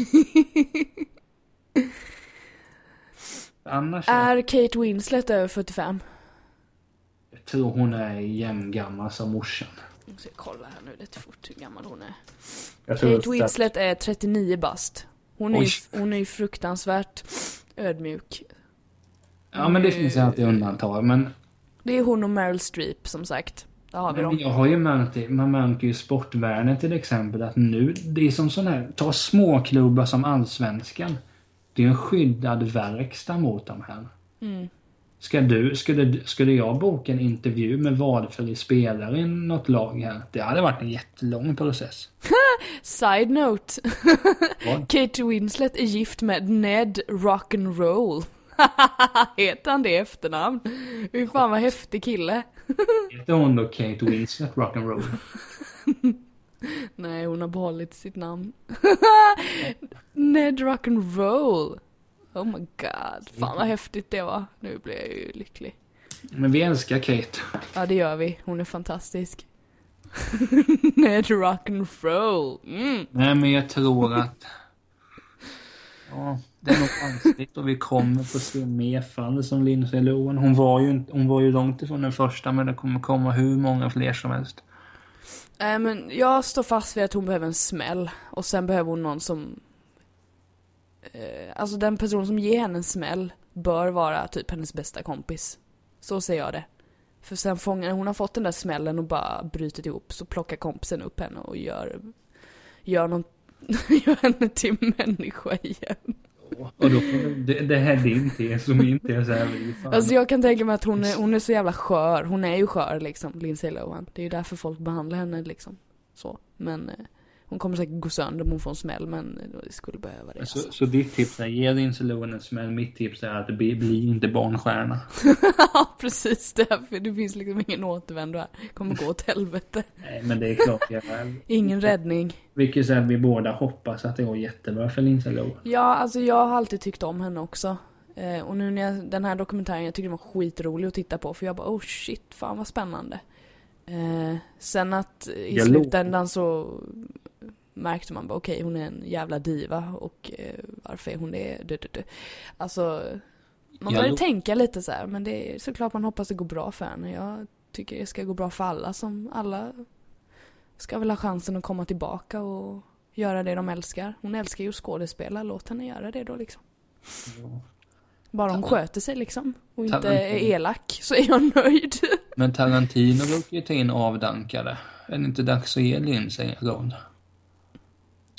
[SPEAKER 1] Annars, är...
[SPEAKER 2] Är Kate Winslet över 45?
[SPEAKER 1] jag tror hon är jämngammal som morsan.
[SPEAKER 2] Jag ska kolla här nu lite fort hur gammal hon är.
[SPEAKER 1] Jag tror
[SPEAKER 2] Kate Winslet är 39 bast. Hon är, ju, hon är ju fruktansvärt ödmjuk.
[SPEAKER 1] Ja, men det finns ju alltid undantag. Men,
[SPEAKER 2] Det är hon och Meryl Streep som sagt. Där har vi
[SPEAKER 1] men
[SPEAKER 2] dem.
[SPEAKER 1] jag har ju märkt det, man märker ju i sportvärlden till exempel att nu, det är som sån här, ta småklubbar som Allsvenskan. Det är en skyddad verkstad mot de här.
[SPEAKER 2] Mm.
[SPEAKER 1] Ska du, skulle, skulle jag boka en intervju med valfri spelare i något lag här? Det hade varit en jättelång process.
[SPEAKER 2] Side note. Kate Winslet är gift med Ned Rock'n'Roll. Heter han det i efternamn? Fy fan vad häftig kille.
[SPEAKER 1] Heter hon då Kate Winslet Rock'n'Roll?
[SPEAKER 2] Nej, hon har behållit sitt namn. Ned Rock'n'Roll. Oh my god. Fan vad häftigt det var. Nu blir jag ju lycklig.
[SPEAKER 1] Men vi älskar Kate.
[SPEAKER 2] Ja, det gör vi. Hon är fantastisk. Ned Rock'n'Roll. Mm.
[SPEAKER 1] Nej, men jag tror att... Ja, det är nog konstigt och vi kommer få se mer fall som Lindsay Lohan. Hon var ju, inte- hon var ju långt ifrån den första men det kommer komma hur många fler som helst.
[SPEAKER 2] Nej men jag står fast vid att hon behöver en smäll. Och sen behöver hon någon som... Eh, alltså den person som ger henne en smäll bör vara typ hennes bästa kompis. Så ser jag det. För sen fångar hon har fått den där smällen och bara brutit ihop så plockar kompisen upp henne och gör... Gör någon... gör henne till människa igen.
[SPEAKER 1] Och då det, det här är din tes och min tes är väl fan.
[SPEAKER 2] Alltså jag kan tänka mig att hon är, hon är så jävla skör. Hon är ju skör liksom, Lindsay Lohan. Det är ju därför folk behandlar henne liksom. Så. Men eh, hon kommer säkert gå sönder om hon får en smäll men det skulle behöva det
[SPEAKER 1] så,
[SPEAKER 2] alltså.
[SPEAKER 1] så ditt tips är ge Lindsay Lohan en smäll. Mitt tips är att bli, bli inte barnstjärna.
[SPEAKER 2] Ja precis, därför det finns liksom ingen återvändo här. Kommer gå åt helvete.
[SPEAKER 1] Nej men det är klart jag
[SPEAKER 2] Ingen räddning.
[SPEAKER 1] Vilket är att vi båda hoppas att det går jättebra för Lindsay Lohan.
[SPEAKER 2] Ja, alltså jag har alltid tyckt om henne också. Eh, och nu när jag, den här dokumentären, jag tycker den var skitrolig att titta på för jag bara oh shit, fan vad spännande. Eh, sen att i
[SPEAKER 1] Jag
[SPEAKER 2] slutändan så märkte man bara okej hon är en jävla diva och eh, varför är hon det? Du, du, du. Alltså, man
[SPEAKER 1] Jag
[SPEAKER 2] börjar
[SPEAKER 1] låg-
[SPEAKER 2] tänka lite så här, men det är såklart man hoppas det går bra för henne. Jag tycker det ska gå bra för alla som alla ska väl ha chansen att komma tillbaka och göra det de älskar. Hon älskar ju att skådespela, låt henne göra det då liksom. Bara hon sköter sig liksom och inte
[SPEAKER 1] Tarantino.
[SPEAKER 2] är elak så är jag nöjd.
[SPEAKER 1] Men Tarantino brukar ju ta in avdankade. Är det inte dags att ge Lindsay en roll?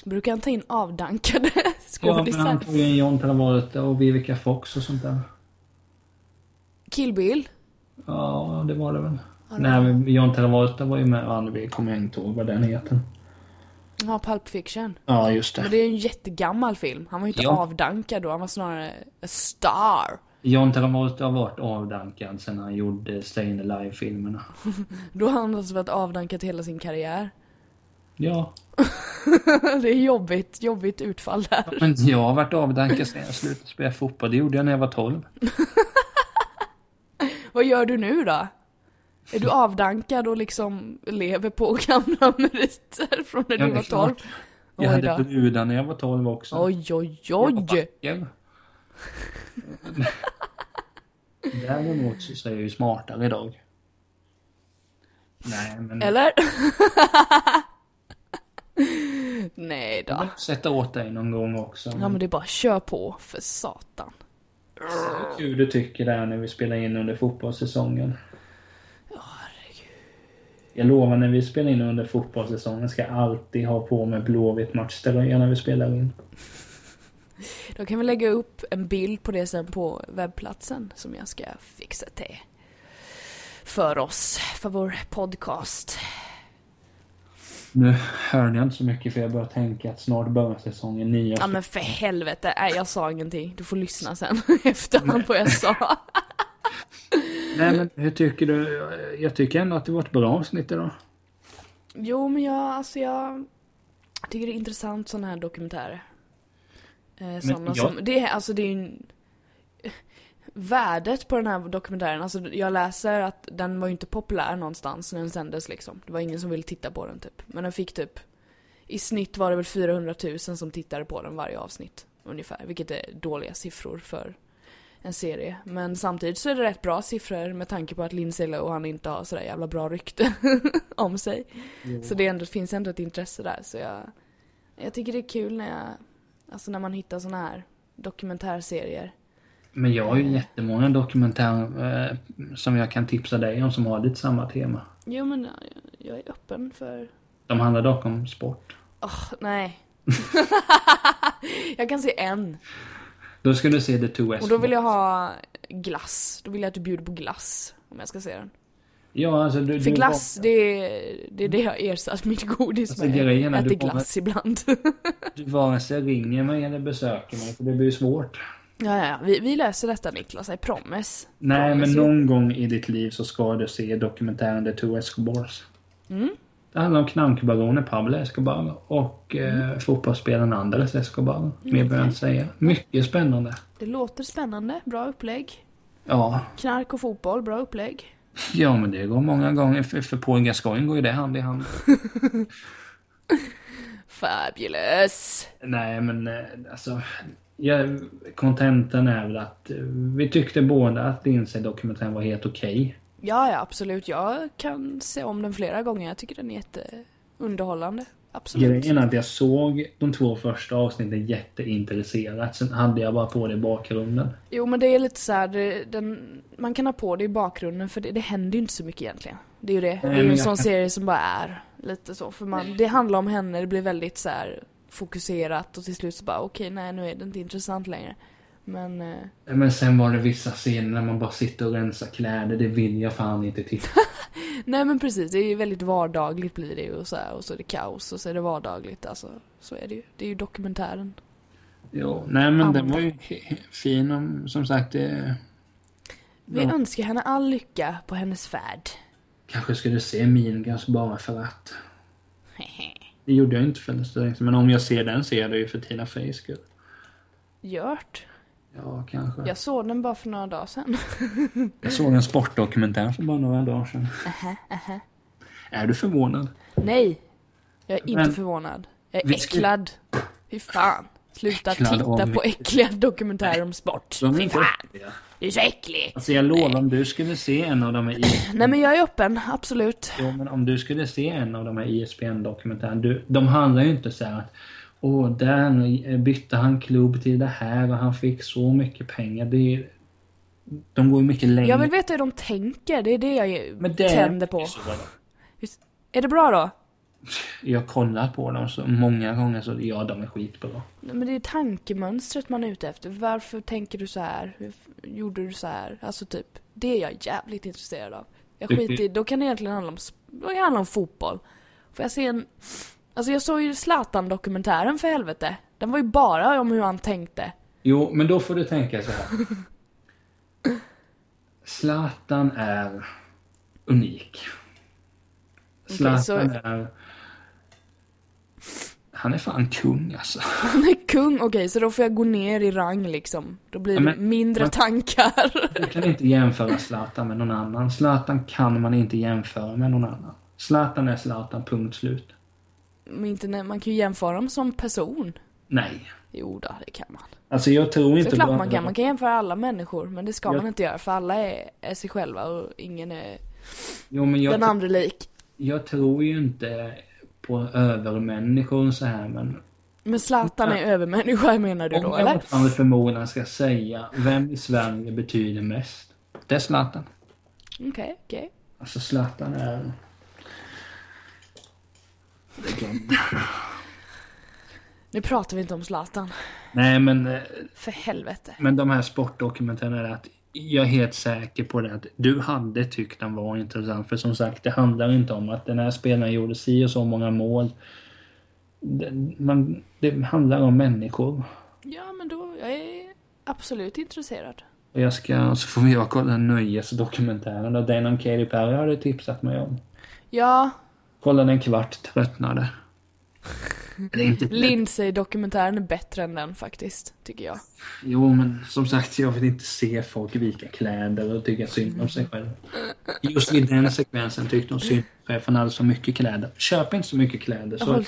[SPEAKER 2] Brukar han ta in avdankade
[SPEAKER 1] Ja, men han
[SPEAKER 2] skådisar?
[SPEAKER 1] tog in John Travolta och Vivica Fox och sånt där.
[SPEAKER 2] Kill Bill?
[SPEAKER 1] Ja, det var det väl.
[SPEAKER 2] Ja, det
[SPEAKER 1] Nej, men John Travolta var ju med och vi kommer inte ihåg vad den heter.
[SPEAKER 2] Ja, Pulp Fiction.
[SPEAKER 1] Ja, just
[SPEAKER 2] Men
[SPEAKER 1] det.
[SPEAKER 2] det är ju en jättegammal film. Han var ju inte
[SPEAKER 1] Ja.
[SPEAKER 2] avdankad då, han var snarare a star.
[SPEAKER 1] John Travolta har varit avdankad sen han gjorde Stayin' Alive-filmerna.
[SPEAKER 2] Då har han alltså varit avdankad hela sin karriär.
[SPEAKER 1] Ja,
[SPEAKER 2] det är jobbigt, jobbigt utfall där.
[SPEAKER 1] men jag har varit avdankad sen jag slutade spela fotboll. Det gjorde jag när jag var 12. Vad
[SPEAKER 2] gör du nu då? Är du avdankad och liksom lever på gamla meriter från när
[SPEAKER 1] Ja,
[SPEAKER 2] du var 12?
[SPEAKER 1] klart. Jag hade brudar när jag var 12 också.
[SPEAKER 2] Oj, oj,
[SPEAKER 1] Jag
[SPEAKER 2] oj!
[SPEAKER 1] vacker. Däremot så är jag ju smartare idag. Nej, men...
[SPEAKER 2] Eller? Nej då.
[SPEAKER 1] sätta åt dig någon gång också.
[SPEAKER 2] Ja men det är bara kör på, för satan.
[SPEAKER 1] Hur kul du tycker det är när vi spelar in under fotbollssäsongen.
[SPEAKER 2] Ja, herregud.
[SPEAKER 1] Jag lovar, när vi spelar in under fotbollssäsongen ska jag alltid ha på mig Blåvitt matchtröja när vi spelar in.
[SPEAKER 2] Då kan vi lägga upp en bild på det sen på webbplatsen som jag ska fixa till. För oss, för vår podcast.
[SPEAKER 1] Nu hörde jag inte så mycket för jag börjar tänka att snart börjar säsongen 9.
[SPEAKER 2] Ja men för helvete, nej jag sa ingenting. Du får lyssna sen efterhand på vad jag sa.
[SPEAKER 1] Nej men hur tycker du? Jag tycker ändå att det var ett bra avsnitt idag.
[SPEAKER 2] Jo men jag, alltså jag tycker det är intressant sådana här dokumentärer. Eh, sådana
[SPEAKER 1] jag-
[SPEAKER 2] som, det är, alltså det är ju en- Värdet på den här dokumentären, alltså jag läser att den var ju inte populär någonstans när den sändes liksom. Det var ingen som ville titta på den typ. Men den fick typ, i snitt var det väl 400 000 som tittade på den varje avsnitt. Ungefär, vilket är dåliga siffror för en serie. Men samtidigt så är det rätt bra siffror med tanke på att Lindsay Lohan inte har sådär jävla bra rykte om sig. Så det ändå, finns ändå ett intresse där. Så jag, jag tycker det är kul när jag, alltså när man hittar såna här dokumentärserier.
[SPEAKER 1] Men jag har ju jättemånga dokumentärer eh, som jag kan tipsa dig om som har lite samma tema.
[SPEAKER 2] Jo men jag, är öppen för,
[SPEAKER 1] De handlar dock om sport.
[SPEAKER 2] åh nej. jag kan se en.
[SPEAKER 1] Då ska du se The Two West
[SPEAKER 2] Och då vill jag ha glass. Då vill jag att du bjuder på glass. Om jag ska se den.
[SPEAKER 1] Ja, alltså du...
[SPEAKER 2] För
[SPEAKER 1] du
[SPEAKER 2] glass, det är det, är det jag ersatt mitt godis
[SPEAKER 1] Alltså,
[SPEAKER 2] med.
[SPEAKER 1] du
[SPEAKER 2] äter glass ibland.
[SPEAKER 1] Du vare sig ringer mig eller besöker mig, för det blir svårt.
[SPEAKER 2] Ja, ja. Vi, vi löser detta Niklas, I promise.
[SPEAKER 1] Nej, men
[SPEAKER 2] Promise you.
[SPEAKER 1] någon gång i ditt liv så ska du se dokumentären The Two Escobars.
[SPEAKER 2] Mm.
[SPEAKER 1] Det handlar om knarkbaronen Pablo Escobar och
[SPEAKER 2] Mm.
[SPEAKER 1] eh, fotbollsspelaren Andres Escobar. Mer behöver jag inte säga. Mycket spännande.
[SPEAKER 2] Det låter spännande, bra upplägg.
[SPEAKER 1] Ja,
[SPEAKER 2] Knark och fotboll, bra upplägg.
[SPEAKER 1] ja men det går många gånger. För, för Paul Gascoigne går ju det hand i hand.
[SPEAKER 2] Fabulous!
[SPEAKER 1] Nej, men eh, alltså... Ja, kontentan är väl att eh, vi tyckte båda att Lindsay-dokumentären var helt okej.
[SPEAKER 2] Ja, ja, absolut. Jag kan se om den flera gånger. Jag tycker den är jätteunderhållande. Absolut.
[SPEAKER 1] Grejen är att jag såg de två första avsnitten jätteintresserat. Sen hade jag bara på det i bakgrunden.
[SPEAKER 2] Jo, men det är lite så här, det, den, man kan ha på det i bakgrunden för det, det händer ju inte så mycket egentligen. Det är ju det. Det är
[SPEAKER 1] Nej,
[SPEAKER 2] ju en sån
[SPEAKER 1] kan-
[SPEAKER 2] serie som bara är lite så. För man, det handlar om henne, det blir väldigt så här fokuserat och till slut så bara okej, nej nu är det inte intressant längre. Men eh,
[SPEAKER 1] Men sen var det vissa scener när man bara sitter och rensar kläder. Det vill jag fan inte titta
[SPEAKER 2] Nej men precis, det är ju väldigt vardagligt blir det ju och så, här, och så är det kaos och så är det vardagligt. Alltså, så är det ju. Det är ju dokumentären.
[SPEAKER 1] Jo, nej men den
[SPEAKER 2] Anda.
[SPEAKER 1] var ju fin om, som sagt det...
[SPEAKER 2] Vi
[SPEAKER 1] Ja,
[SPEAKER 2] önskar henne all lycka på hennes färd.
[SPEAKER 1] kanske skulle se Mean Girls bara för att. Det gjorde jag inte för så länge Men om jag ser den ser jag det ju för Tina Feys skull.
[SPEAKER 2] Gjort.
[SPEAKER 1] Ja, kanske.
[SPEAKER 2] Jag såg den bara för några dagar sedan.
[SPEAKER 1] Jag såg en sportdokumentär för bara några dagar sedan. Är du förvånad?
[SPEAKER 2] Nej, jag är inte
[SPEAKER 1] Men-
[SPEAKER 2] förvånad. Jag är äcklad. Fy fan. Sluta titta på äckliga dokumentärer om sport.
[SPEAKER 1] De är inte äckliga.
[SPEAKER 2] Du är så äcklig.
[SPEAKER 1] Alltså jag lovar, om du skulle se en av de här ISBN...
[SPEAKER 2] Nej men jag är öppen, absolut.
[SPEAKER 1] Jo, men om du skulle se en av de här ISBN-dokumentärerna. Du, de handlar ju inte så här att Åh, där bytte han klubb till det här och han fick så mycket pengar. Det är, de går ju mycket längre.
[SPEAKER 2] Jag vill veta hur de tänker, det är det jag
[SPEAKER 1] men det
[SPEAKER 2] tänder på.
[SPEAKER 1] är.
[SPEAKER 2] Är det bra då?
[SPEAKER 1] Jag har kollat på dem så många gånger så ja, de är skitbra.
[SPEAKER 2] Men det är tankemönstret man är ute efter. Varför tänker du så här? Gjorde du så här? Alltså typ, det är jag jävligt intresserad av. Jag
[SPEAKER 1] Du-
[SPEAKER 2] skiter i, då kan det egentligen handla om, då kan det handla om fotboll. Får jag se en, alltså jag såg ju Zlatan-dokumentären för helvete. Den var ju bara om hur han tänkte.
[SPEAKER 1] Jo, men då får du tänka så här. Zlatan är unik. Zlatan
[SPEAKER 2] så-
[SPEAKER 1] är... Han är fan kung alltså.
[SPEAKER 2] Han är kung, okej så då får jag gå ner i rang liksom. Då blir
[SPEAKER 1] Ja,
[SPEAKER 2] det
[SPEAKER 1] men-
[SPEAKER 2] mindre
[SPEAKER 1] men-
[SPEAKER 2] tankar.
[SPEAKER 1] Du kan inte jämföra Zlatan med någon annan. Zlatan kan man inte jämföra med någon annan. Zlatan är Zlatan, punkt slut.
[SPEAKER 2] Men inte, när- man kan ju jämföra dem som person.
[SPEAKER 1] Nej.
[SPEAKER 2] Jo då, det kan man.
[SPEAKER 1] Alltså jag tror inte...
[SPEAKER 2] Såklart
[SPEAKER 1] bara-
[SPEAKER 2] man kan, man kan jämföra alla människor. Men det ska
[SPEAKER 1] Jag-
[SPEAKER 2] man inte göra för alla är, är sig själva och ingen är
[SPEAKER 1] Jo,
[SPEAKER 2] den andra lik.
[SPEAKER 1] jag tror ju inte på övermänniskor så här men...
[SPEAKER 2] Men Zlatan är övermänniska menar du
[SPEAKER 1] Om
[SPEAKER 2] då
[SPEAKER 1] jag
[SPEAKER 2] eller?
[SPEAKER 1] mot all förmodan ska säga vem i Sverige betyder mest? Det är Zlatan.
[SPEAKER 2] Okej, okej.
[SPEAKER 1] Alltså Zlatan är...
[SPEAKER 2] Nu pratar vi inte om Zlatan.
[SPEAKER 1] Nej men, eh,
[SPEAKER 2] För helvete.
[SPEAKER 1] men de här sportdokumentärerna är att jag är helt säker på det att du hade tyckt den var intressant. För som sagt, det handlar inte om att den här spelaren gjorde si och så många mål. Det, man, det handlar om människor.
[SPEAKER 2] Ja men då, jag är absolut intresserad.
[SPEAKER 1] Och jag ska, så får vi jag kolla nöjesdokumentären och den om Katy Perry hade tipsat mig om.
[SPEAKER 2] Ja,
[SPEAKER 1] Kollade en kvart, tröttnade.
[SPEAKER 2] Lindsay-dokumentären är bättre än den faktiskt, tycker jag.
[SPEAKER 1] Jo, men som sagt, jag vill inte se folk vika kläder och tycka synd om sig själv. Just i den sekvensen tyckte hon synd om sig för han hade så mycket kläder. Köp inte så mycket kläder. Så...
[SPEAKER 2] Håll-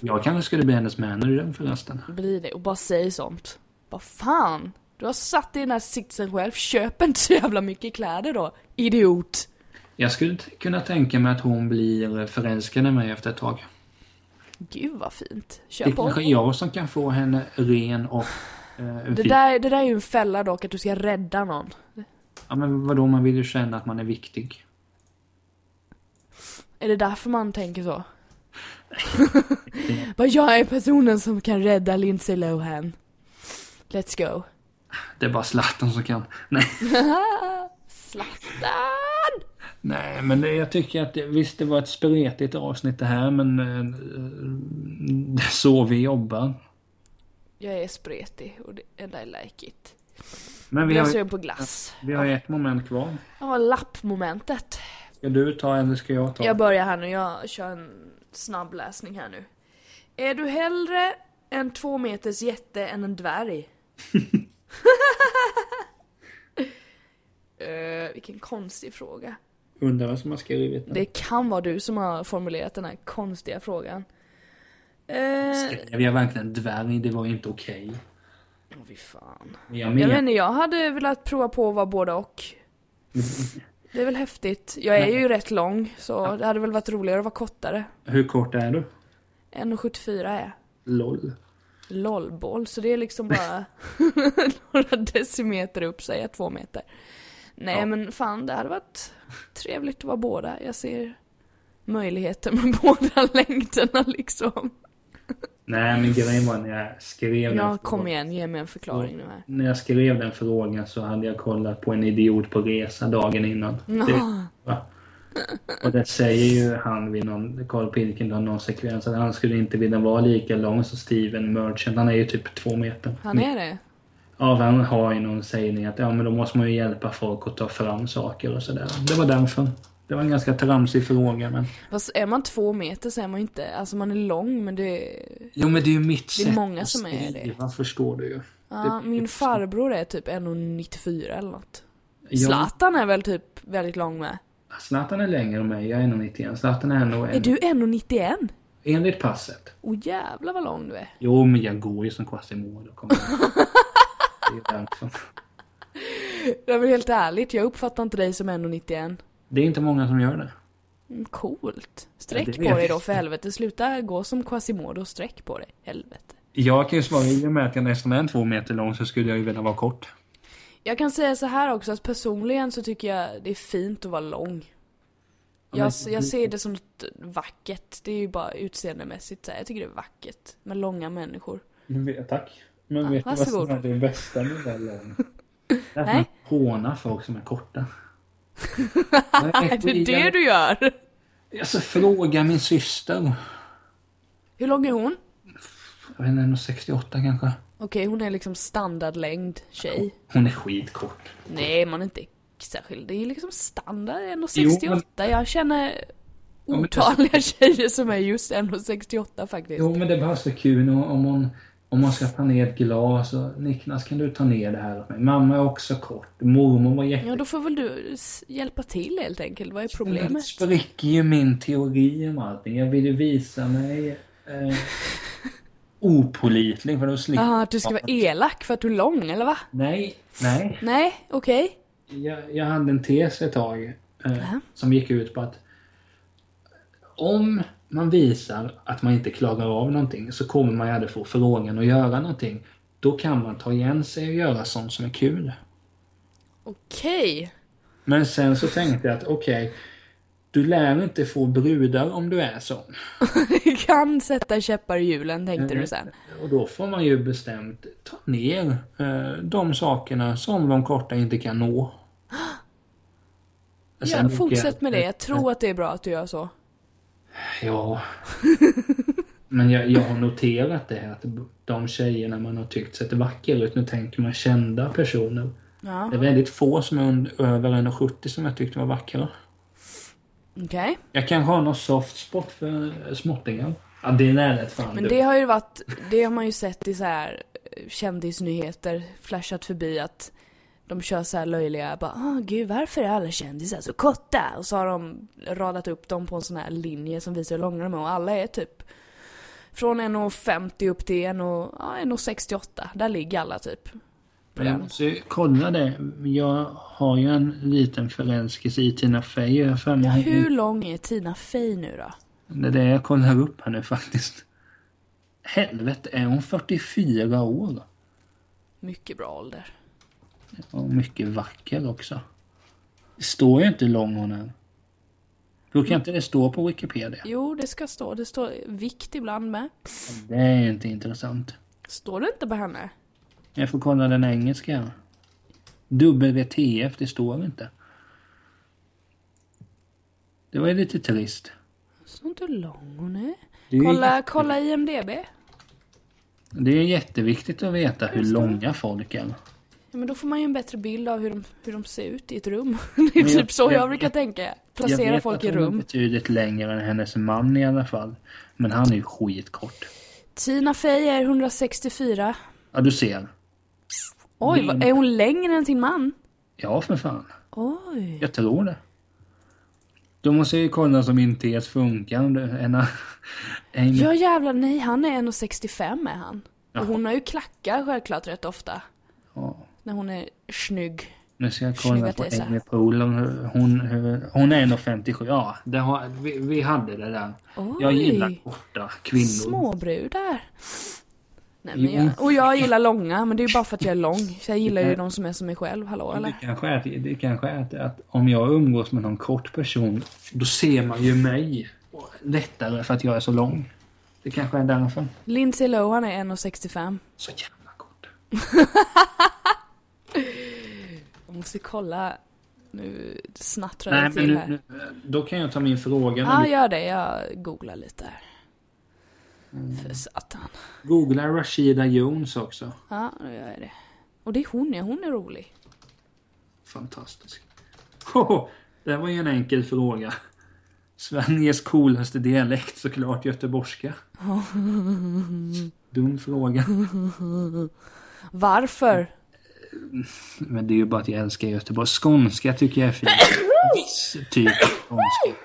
[SPEAKER 1] Jag kanske skulle bli hennes manager förresten.
[SPEAKER 2] Blir det, och bara säg sånt. Vad fan? Du har satt dig i den här sitsen själv, köp inte så jävla mycket kläder då, idiot.
[SPEAKER 1] Jag skulle kunna tänka mig att hon blir förälskad i mig efter ett tag.
[SPEAKER 2] Gud vad fint.
[SPEAKER 1] Det
[SPEAKER 2] Kör
[SPEAKER 1] är
[SPEAKER 2] på.
[SPEAKER 1] kanske jag som kan få henne ren och eh,
[SPEAKER 2] Det där, det där är ju en fälla dock, att du ska rädda någon.
[SPEAKER 1] Ja, men vadå, man vill ju känna att man är viktig.
[SPEAKER 2] Är det därför man tänker så? Bara jag är personen som kan rädda Lindsay Lohan. Let's go.
[SPEAKER 1] Det är bara Zlatan som kan. Nej.
[SPEAKER 2] Zlatan!
[SPEAKER 1] Nej, men det, jag tycker att det, visst det var ett spretigt avsnitt det här, men eh, det är så vi jobbar.
[SPEAKER 2] Jag är spretig och det, and I like it.
[SPEAKER 1] Men vi
[SPEAKER 2] Jag
[SPEAKER 1] har,
[SPEAKER 2] sugen på glass.
[SPEAKER 1] vi har ett moment kvar.
[SPEAKER 2] Ja, lappmomentet.
[SPEAKER 1] Ska du ta eller ska jag ta?
[SPEAKER 2] Jag börjar här nu, jag kör en snabb läsning här nu. Är du hellre en två meters jätte än en dvärg? uh, vilken konstig fråga.
[SPEAKER 1] Undrar vad som har skrivit den.
[SPEAKER 2] Det kan vara du som har formulerat den här konstiga frågan. Eh,
[SPEAKER 1] Skrev jag verkligen dvärg? Det var ju inte okej.
[SPEAKER 2] Åh fy fan.
[SPEAKER 1] Men Jag
[SPEAKER 2] Jag
[SPEAKER 1] menar...
[SPEAKER 2] vet inte, jag hade velat prova på att vara både och. Det är väl häftigt. Jag är ju rätt lång, så det hade väl varit roligare att vara kortare.
[SPEAKER 1] Hur kort är du?
[SPEAKER 2] 1,74 är jag.
[SPEAKER 1] LOL.
[SPEAKER 2] LOL-boll, så det är liksom bara några decimeter upp, säger jag två meter. Nej
[SPEAKER 1] Ja.
[SPEAKER 2] men fan, det hade varit trevligt att vara båda. Jag ser möjligheter med båda längderna liksom.
[SPEAKER 1] Nej, men grejen var när jag skrev
[SPEAKER 2] Ja,
[SPEAKER 1] den
[SPEAKER 2] kom igen, ge mig en förklaring nu här.
[SPEAKER 1] När jag skrev den frågan så hade jag kollat på en idiot på resa dagen innan. Det,
[SPEAKER 2] Nå,
[SPEAKER 1] va? Och det säger ju han vid någon, Carl Pilkington, någon sekvens att han skulle inte vilja vara lika lång som Steven Merchant. Han är ju typ två meter.
[SPEAKER 2] han är det?
[SPEAKER 1] Han har ju någon sägning att ja, men då måste man ju hjälpa folk att ta fram saker och sådär. Det var därför. Det var en ganska tramsig fråga men...
[SPEAKER 2] Fast är man två meter så är man ju inte, alltså man är lång men det
[SPEAKER 1] Jo men det är ju mitt
[SPEAKER 2] Det är
[SPEAKER 1] sätt
[SPEAKER 2] många som är det.
[SPEAKER 1] skriva, förstår du ju.
[SPEAKER 2] Ja,
[SPEAKER 1] Det-
[SPEAKER 2] min farbror är typ 1,94 eller något.
[SPEAKER 1] Ja,
[SPEAKER 2] Zlatan är väl typ väldigt lång med.
[SPEAKER 1] Zlatan är längre än mig, jag är 1,91. Zlatan är nog
[SPEAKER 2] Är
[SPEAKER 1] en,
[SPEAKER 2] du 1,91?
[SPEAKER 1] enligt passet.
[SPEAKER 2] Åh jävlar vad lång du är.
[SPEAKER 1] Jo, men jag går ju som Quasimodo. är
[SPEAKER 2] väl helt ärligt, jag uppfattar inte dig som 1,91.
[SPEAKER 1] Det är inte många som gör det.
[SPEAKER 2] Mm, Coolt.
[SPEAKER 1] Ja,
[SPEAKER 2] Sträck
[SPEAKER 1] det
[SPEAKER 2] på dig då för helvete. Sluta gå som Quasimodo. Sträck på dig. Helvete.
[SPEAKER 1] Jag kan ju svara, i och med att jag nästan är två meter lång så skulle jag ju vilja vara kort.
[SPEAKER 2] Jag kan säga så här också att personligen så tycker jag det är fint att vara lång.
[SPEAKER 1] Ja,
[SPEAKER 2] Jag,
[SPEAKER 1] men-
[SPEAKER 2] jag ser det som något vackert. Det är ju bara utseendemässigt så här. Jag tycker det är vackert med långa människor.
[SPEAKER 1] Men vet- Tack. Men
[SPEAKER 2] Ja,
[SPEAKER 1] vet du vad som är det bästa med det? Det är att
[SPEAKER 2] Nej.
[SPEAKER 1] man hånar folk som är korta.
[SPEAKER 2] Är det det du gör?
[SPEAKER 1] Alltså fråga min syster.
[SPEAKER 2] Hur lång är hon?
[SPEAKER 1] Jag vet inte, 1,68 kanske.
[SPEAKER 2] Okej, hon är liksom standardlängd tjej.
[SPEAKER 1] Hon är skitkort.
[SPEAKER 2] Nej, man är inte särskild. Det är liksom standard
[SPEAKER 1] Jo,
[SPEAKER 2] 1,68. Jag känner
[SPEAKER 1] Ja,
[SPEAKER 2] otaliga tjejer som är just 1,68 faktiskt.
[SPEAKER 1] Jo men det är bara så kul om hon om man ska ta ner ett glas och Niklas kan du ta ner det här åt mig? Mamma är också kort. Mormor var jätte...
[SPEAKER 2] Ja, då får väl du hjälpa till helt enkelt. Vad är
[SPEAKER 1] Det
[SPEAKER 2] problemet?
[SPEAKER 1] spricker ju min teori om allting. Jag vill ju visa mig eh, opolitlig för då slipper
[SPEAKER 2] Jaha, att du ska vara elak för att du är lång, eller va?
[SPEAKER 1] Nej, nej.
[SPEAKER 2] Nej, okej.
[SPEAKER 1] Jag, jag hade en tes ett tag eh, som gick ut på att om man visar att man inte klarar av någonting så kommer man ju aldrig få frågan att göra någonting. Då kan man ta igen sig och göra sånt som är kul.
[SPEAKER 2] Okej.
[SPEAKER 1] Men sen så tänkte jag att okej, du lär inte få brudar om du är sån.
[SPEAKER 2] kan sätta käppar i hjulen, tänkte du sen.
[SPEAKER 1] Och då får man ju bestämt ta ner eh, de sakerna som de korta inte kan nå.
[SPEAKER 2] Ja, fortsätt med det. Jag tror att det är bra att du gör så.
[SPEAKER 1] Ja. Men jag, jag har noterat det att de tjejerna man har tyckt sett vacker ut, nu tänker man kända personer.
[SPEAKER 2] Ja,
[SPEAKER 1] Det är väldigt få som är under, över 1,70 som jag tyckte var vackra.
[SPEAKER 2] okej.
[SPEAKER 1] Jag kanske har någon soft spot för småttingar. Ja, det lär rätt fan
[SPEAKER 2] Men det har ju varit, det har man ju sett i så här eh, kändisnyheter, flashat förbi att de kör så här löjliga, bara åh gud varför är alla kändisar så korta? Och så har de radat upp dem på en sån här linje som visar hur långa de är och alla är typ från 1,50 upp till 1, ja, 1,68. Där ligger alla typ.
[SPEAKER 1] Jag
[SPEAKER 2] den.
[SPEAKER 1] måste kolla det. Jag har ju en liten förälskelse i Tina Fey. Jag
[SPEAKER 2] hur lång är Tina Fey nu då?
[SPEAKER 1] Det är det jag kollar upp här nu faktiskt. Helvete, är hon 44 år?
[SPEAKER 2] Mycket bra ålder.
[SPEAKER 1] Och mycket vacker också. Det står ju inte är. Brukar inte det stå på Wikipedia?
[SPEAKER 2] Jo, det ska stå. Det står vikt ibland med.
[SPEAKER 1] Det är ju inte intressant.
[SPEAKER 2] Står det inte på henne?
[SPEAKER 1] Jag får kolla den engelska. WTF, det står inte. Det var ju lite trist.
[SPEAKER 2] Står inte lång hon är. Kolla,
[SPEAKER 1] jätte-
[SPEAKER 2] kolla IMDB.
[SPEAKER 1] det är jätteviktigt att veta hur långa folk är.
[SPEAKER 2] Ja, men då får man ju en bättre bild av hur de, hur de ser ut i ett rum. Det är
[SPEAKER 1] Men jag-
[SPEAKER 2] typ så jag,
[SPEAKER 1] jag-
[SPEAKER 2] brukar tänka.
[SPEAKER 1] Jag
[SPEAKER 2] Placera
[SPEAKER 1] vet
[SPEAKER 2] folk
[SPEAKER 1] att
[SPEAKER 2] i
[SPEAKER 1] hon är
[SPEAKER 2] rum.
[SPEAKER 1] betydligt längre än hennes man i alla fall. Men han är ju skitkort.
[SPEAKER 2] Tina Fey är 164.
[SPEAKER 1] Ja, du ser.
[SPEAKER 2] Oj,
[SPEAKER 1] Det-
[SPEAKER 2] vad- är hon längre än sin man?
[SPEAKER 1] Ja, för fan.
[SPEAKER 2] Oj.
[SPEAKER 1] Jag tror det. Då måste jag ju kolla som min tes funkar. En, en,
[SPEAKER 2] Ja jävlar, nej han är 1,65 är han.
[SPEAKER 1] Jaha.
[SPEAKER 2] Och hon har ju klackar självklart rätt ofta.
[SPEAKER 1] ja,
[SPEAKER 2] När hon är snygg.
[SPEAKER 1] nu ska jag kolla på. Amy. Hur- Hon, hur, hon är nog 57. Ja, det har, vi, vi hade det där.
[SPEAKER 2] Oj.
[SPEAKER 1] Jag gillar korta kvinnor.
[SPEAKER 2] Småbrudar. Nej, men jag, och jag gillar långa, men det är ju bara för att jag är lång. Så jag gillar ju de som är som mig själv, hallå
[SPEAKER 1] Det
[SPEAKER 2] eller?
[SPEAKER 1] kanske, är, det kanske är att, att om jag umgås med någon kort person, då ser man ju mig lättare för att jag är så lång. Det kanske är därför.
[SPEAKER 2] Lindsay Lohan är 1,65.
[SPEAKER 1] Så jävla kort.
[SPEAKER 2] Jag måste kolla. Nu snattrar
[SPEAKER 1] Nej, men
[SPEAKER 2] till
[SPEAKER 1] nu,
[SPEAKER 2] här.
[SPEAKER 1] nu, då kan jag ta min fråga.
[SPEAKER 2] Ja,
[SPEAKER 1] du
[SPEAKER 2] gör det. Jag googlar lite här.
[SPEAKER 1] Mm.
[SPEAKER 2] För satan.
[SPEAKER 1] googlar Rashida Jones också.
[SPEAKER 2] Ja, då gör jag det. Och det är hon, ja. Hon är rolig.
[SPEAKER 1] Fantastisk. Hoho, det var ju en enkel fråga. Sveriges coolaste dialekt såklart göteborgska. Dum fråga.
[SPEAKER 2] Varför?
[SPEAKER 1] Men det är ju bara att jag älskar Göteborg. Skånska tycker jag är fint. viss typ av skånska.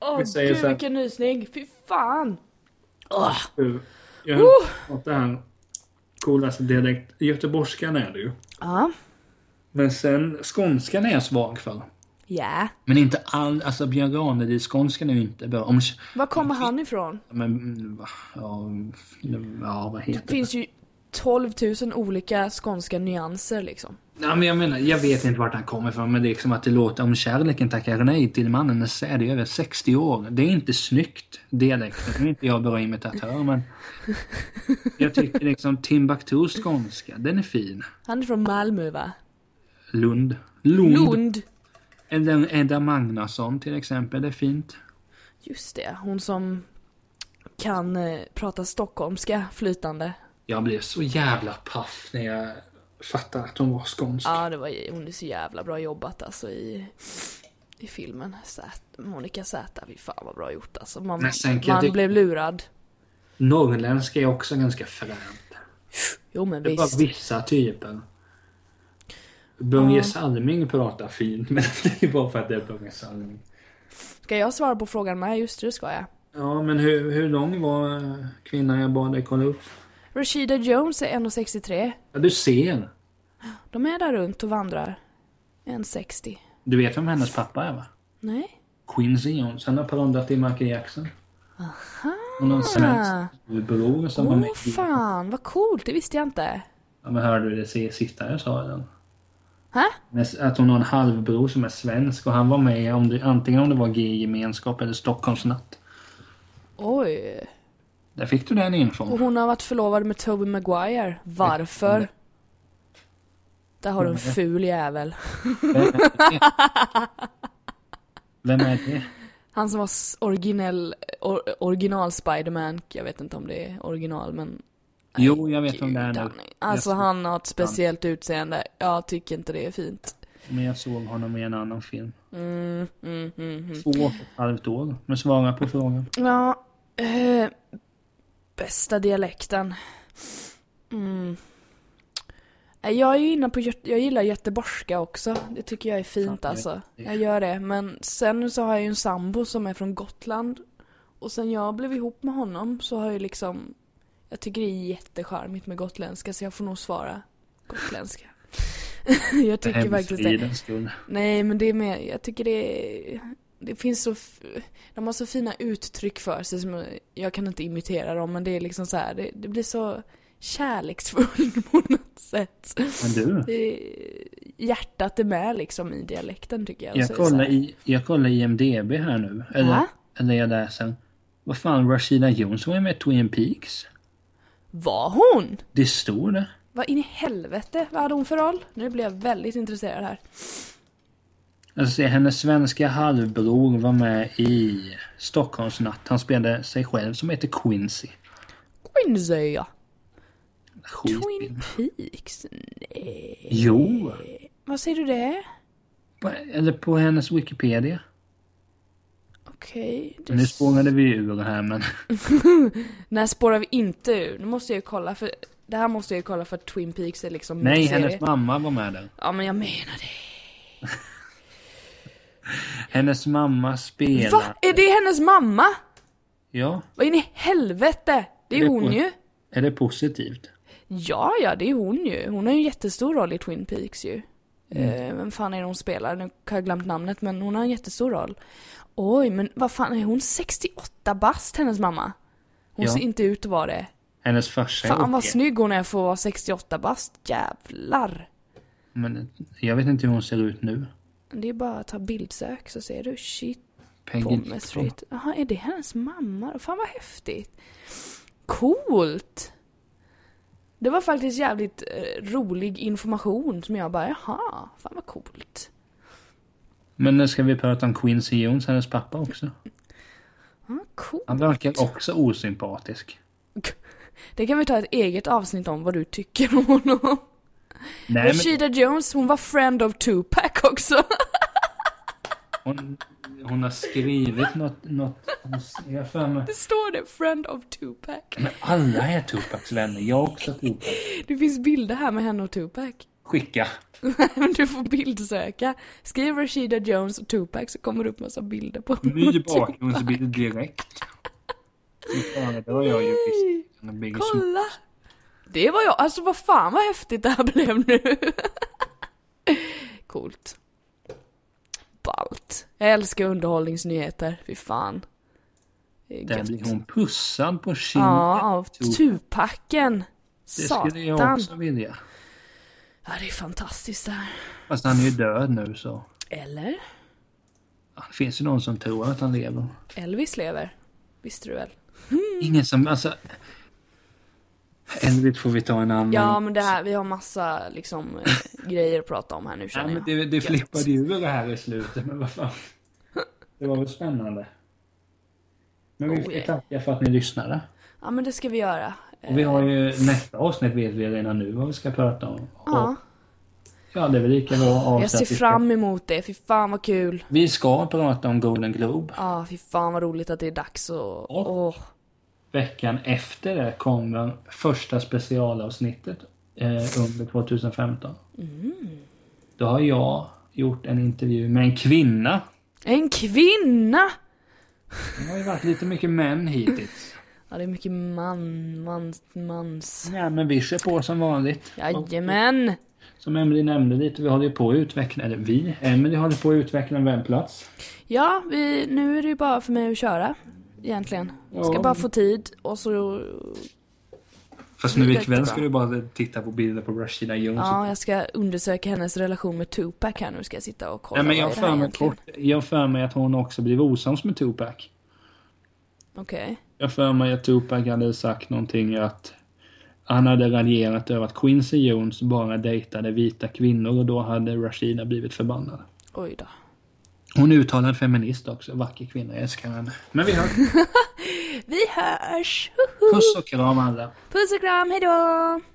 [SPEAKER 2] Åh
[SPEAKER 1] säger
[SPEAKER 2] gud
[SPEAKER 1] så här-
[SPEAKER 2] vilken nysning, fy fan! Åh,
[SPEAKER 1] Jag
[SPEAKER 2] Oh!
[SPEAKER 1] har det här coolaste dialekt. Göteborgskan är det ju.
[SPEAKER 2] Ja.
[SPEAKER 1] Men sen skånskan är jag svag för.
[SPEAKER 2] Ja.
[SPEAKER 1] Men inte all, alltså Björn Ranelid, skånskan är ju inte bra. Om,
[SPEAKER 2] Var kommer han ifrån?
[SPEAKER 1] men, mm, ja, ja, vad heter
[SPEAKER 2] Det finns ju 12 000 olika skånska nyanser liksom.
[SPEAKER 1] Ja, men jag menar, jag vet inte vart han kommer ifrån, men det är liksom att det låter om kärleken tackar nej till mannen är säd i över 60 år. Det är inte snyggt, dialekten. Nu är inte jag bra imitatör, men jag tycker liksom Timbuktus skånska, den är fin.
[SPEAKER 2] Han är från Malmö va?
[SPEAKER 1] Lund. Lund.
[SPEAKER 2] Lund!
[SPEAKER 1] Eller Edda Magnusson till exempel, det är fint.
[SPEAKER 2] Just det, hon som kan eh, prata stockholmska flytande.
[SPEAKER 1] Jag blev så jävla paff när jag fattade att hon var skånsk.
[SPEAKER 2] Ja, det var, hon är så jävla bra jobbat alltså i, i filmen. Monica Z, fy fan vad bra gjort alltså. Man, man
[SPEAKER 1] tycka-
[SPEAKER 2] blev lurad.
[SPEAKER 1] Norrländska är också ganska fränt.
[SPEAKER 2] Jo men
[SPEAKER 1] Det är bara
[SPEAKER 2] visst.
[SPEAKER 1] vissa typer. Börje Salming pratar fint, men det är bara för att det är Börje Salming.
[SPEAKER 2] Ska jag svara på frågan med? Just det, det ska jag.
[SPEAKER 1] Ja, men hur, hur lång var kvinnan jag bad dig kolla upp?
[SPEAKER 2] Rashida Jones är 1,63.
[SPEAKER 1] Ja, du ser.
[SPEAKER 2] De är där runt och vandrar. 1,60.
[SPEAKER 1] Du vet vem hennes pappa är va?
[SPEAKER 2] Nej?
[SPEAKER 1] Quincy Jones. Han har paroddat i Michael Jackson. Hon har en
[SPEAKER 2] Ah.
[SPEAKER 1] svensk bror som var med
[SPEAKER 2] Åh fan, vad coolt, det visste jag inte.
[SPEAKER 1] Ja, men hörde du det si- sista jag sa? Men Att hon har en halvbror som är svensk och han var med om det, antingen om det var G-gemenskap eller Stockholmsnatt.
[SPEAKER 2] Oj.
[SPEAKER 1] Där fick du den
[SPEAKER 2] Och
[SPEAKER 1] infon.
[SPEAKER 2] hon har varit förlovad med Tobey Maguire. Varför? Där har du en ful jävel.
[SPEAKER 1] Vem är det? Vem är det?
[SPEAKER 2] Han som var originell, or, original Spiderman. Jag vet inte om det är original men...
[SPEAKER 1] Jo, jag vet om det är
[SPEAKER 2] Gud,
[SPEAKER 1] nu.
[SPEAKER 2] han- Alltså
[SPEAKER 1] Jag-
[SPEAKER 2] han har ett speciellt utseende. Jag tycker inte det är fint.
[SPEAKER 1] Men jag såg honom i en annan film.
[SPEAKER 2] Mm, mm, mm, mm.
[SPEAKER 1] Två och ett halvt år. Men svara på frågan.
[SPEAKER 2] Ja, eh, bästa dialekten. Mm. Eh, Jag är ju inne på, jag gillar göteborgska också. Det tycker jag är fint alltså. Jag gör det. Men sen så har jag ju en sambo som är från Gotland. Och sen jag blev ihop med honom så har jag liksom, jag tycker det är jättecharmigt med gotländska så jag får nog svara gotländska. jag tycker faktiskt det. Nej, men det är mer, jag tycker det är, det finns så, de har så fina uttryck för sig som jag, kan inte imitera dem, men det är liksom så här, det, det blir så kärleksfullt på något sätt.
[SPEAKER 1] Men du.
[SPEAKER 2] Det, hjärtat är med liksom i dialekten tycker jag.
[SPEAKER 1] Jag kollar, i, jag kollar IMDB här nu. Eller, eller jag läser. Vad fan, Rashida Jones var med i Twin Peaks.
[SPEAKER 2] Var hon?
[SPEAKER 1] Det står det.
[SPEAKER 2] Vad in i helvete, vad hade hon för roll? Nu blir jag väldigt intresserad här.
[SPEAKER 1] Alltså, hennes svenska halvbror var med i Stockholmsnatt. Han spelade sig själv som heter Quincy.
[SPEAKER 2] Quincy ja.
[SPEAKER 1] Skitfilm.
[SPEAKER 2] Twin Peaks? Nej.
[SPEAKER 1] Jo.
[SPEAKER 2] Vad säger du det?
[SPEAKER 1] På, eller på hennes Wikipedia.
[SPEAKER 2] Okej. det
[SPEAKER 1] Nu spårade vi ur här men...
[SPEAKER 2] När spårar vi inte ur? Nu måste jag ju kolla för det här måste jag ju kolla för att Twin Peaks är liksom
[SPEAKER 1] Nej, hennes mamma var med där.
[SPEAKER 2] Ja men jag menar det.
[SPEAKER 1] Hennes mamma spelar...
[SPEAKER 2] Va? Är det hennes mamma?
[SPEAKER 1] Ja,
[SPEAKER 2] Vad in i helvete? Det är
[SPEAKER 1] är
[SPEAKER 2] hon ju.
[SPEAKER 1] är det positivt?
[SPEAKER 2] Ja, ja, det är hon ju. Hon har ju en jättestor roll i Twin Peaks ju.
[SPEAKER 1] Mm.
[SPEAKER 2] Eh, vem fan är det hon spelar? Nu har jag glömt namnet, men hon har en jättestor roll. Oj, men vad fan, är hon 68 bast, hennes mamma? Hon
[SPEAKER 1] Ja.
[SPEAKER 2] ser inte ut att vara det.
[SPEAKER 1] Hennes farsa är
[SPEAKER 2] Fan vad snygg hon är för att vara 68 bast. Jävlar.
[SPEAKER 1] Men jag vet inte hur hon ser ut nu.
[SPEAKER 2] Det är bara att ta bildsök så ser du. Shit,
[SPEAKER 1] Peggy
[SPEAKER 2] Pommes. Street. Jaha, är det hennes mamma? Fan vad häftigt. Coolt. Det var faktiskt jävligt eh, rolig information som jag bara, jaha, fan vad coolt.
[SPEAKER 1] Men nu ska vi prata om Quincy Jones, hennes pappa också.
[SPEAKER 2] Ja, coolt.
[SPEAKER 1] Han verkar också osympatisk.
[SPEAKER 2] Det kan vi ta ett eget avsnitt om vad du tycker om honom.
[SPEAKER 1] Nej, men
[SPEAKER 2] Rashida Jones, hon var friend of Tupac också.
[SPEAKER 1] hon, hon har skrivit något... något jag för mig.
[SPEAKER 2] Det står det, friend of Tupac.
[SPEAKER 1] Men alla är Tupacs vänner. Jag också Tupac.
[SPEAKER 2] Det finns bilder här med henne och Tupac.
[SPEAKER 1] Skicka.
[SPEAKER 2] Men du får bildsöka. Skriv Rashida Jones och Tupac så kommer det upp massa bilder på
[SPEAKER 1] Ny bakgrundsbild direkt. Fan, det var jag ju visst.
[SPEAKER 2] Kolla! Det var jag, alltså vad fan vad häftigt det här blev nu. Coolt. Ballt. Jag älskar underhållningsnyheter, fy fan.
[SPEAKER 1] Där blir hon pussad på kinden.
[SPEAKER 2] Ja, av
[SPEAKER 1] Tupac.
[SPEAKER 2] Tupacen.
[SPEAKER 1] Det skulle jag
[SPEAKER 2] Satan.
[SPEAKER 1] också vilja.
[SPEAKER 2] Ja, det är fantastiskt det här.
[SPEAKER 1] Fast han är ju död nu så.
[SPEAKER 2] Eller?
[SPEAKER 1] Ja, Det finns ju någon som tror att han lever.
[SPEAKER 2] Elvis lever. Visste du väl?
[SPEAKER 1] Ingen som, alltså. Elvis får vi ta en annan.
[SPEAKER 2] Ja, men det här, vi har massa liksom eh, grejer att prata om här nu
[SPEAKER 1] Ja,
[SPEAKER 2] känner
[SPEAKER 1] men
[SPEAKER 2] jag.
[SPEAKER 1] det, det flippade ju ur det här i slutet, men vad fan. Det var väl spännande. Men vi
[SPEAKER 2] Oh,
[SPEAKER 1] ska
[SPEAKER 2] yeah.
[SPEAKER 1] tacka för att ni lyssnade.
[SPEAKER 2] Ja, men det ska vi göra.
[SPEAKER 1] Och vi har ju nästa avsnitt vet vi redan nu vad vi ska prata om.
[SPEAKER 2] Ja.
[SPEAKER 1] Och, ja, det är väl lika bra
[SPEAKER 2] Jag
[SPEAKER 1] avsnitt.
[SPEAKER 2] ser fram emot det, fy fan vad kul.
[SPEAKER 1] Vi ska prata om Golden Globe.
[SPEAKER 2] Ja, fy fan vad roligt att det är dags och...
[SPEAKER 1] Och-
[SPEAKER 2] Åh.
[SPEAKER 1] Veckan efter det kommer första specialavsnittet eh, under 2015.
[SPEAKER 2] Mm.
[SPEAKER 1] Då har jag gjort en intervju med en kvinna.
[SPEAKER 2] En kvinna!
[SPEAKER 1] Det har ju varit lite mycket män hittills.
[SPEAKER 2] Ja, det är mycket man, mans, mans.
[SPEAKER 1] Ja, men vi kör på som vanligt.
[SPEAKER 2] Jajamän!
[SPEAKER 1] Som Emelie nämnde lite, vi håller ju på att utveckla, eller vi, Emelie håller på att utveckla en webbplats.
[SPEAKER 2] Ja, vi, nu är det ju bara för mig att köra. Egentligen. Jag ska
[SPEAKER 1] Ja.
[SPEAKER 2] bara få tid och så...
[SPEAKER 1] Fast nu ikväll ska du bara titta på bilder på Rashida Jones.
[SPEAKER 2] Ja, jag ska undersöka hennes relation med Tupac här nu. Ska jag sitta och kolla
[SPEAKER 1] Nej, men jag för mig kort, jag för mig att hon också blev osams med Tupac.
[SPEAKER 2] Okej.
[SPEAKER 1] Jag för mig att Tupac hade sagt någonting att han hade raljerat över att Quincy Jones bara dejtade vita kvinnor och då hade Rashida blivit förbannad.
[SPEAKER 2] Oj då.
[SPEAKER 1] Hon är uttalad feminist också, vacker kvinna, jag älskar henne. Men vi hörs.
[SPEAKER 2] Vi hörs!
[SPEAKER 1] Puss och kram alla.
[SPEAKER 2] Puss och kram, hejdå!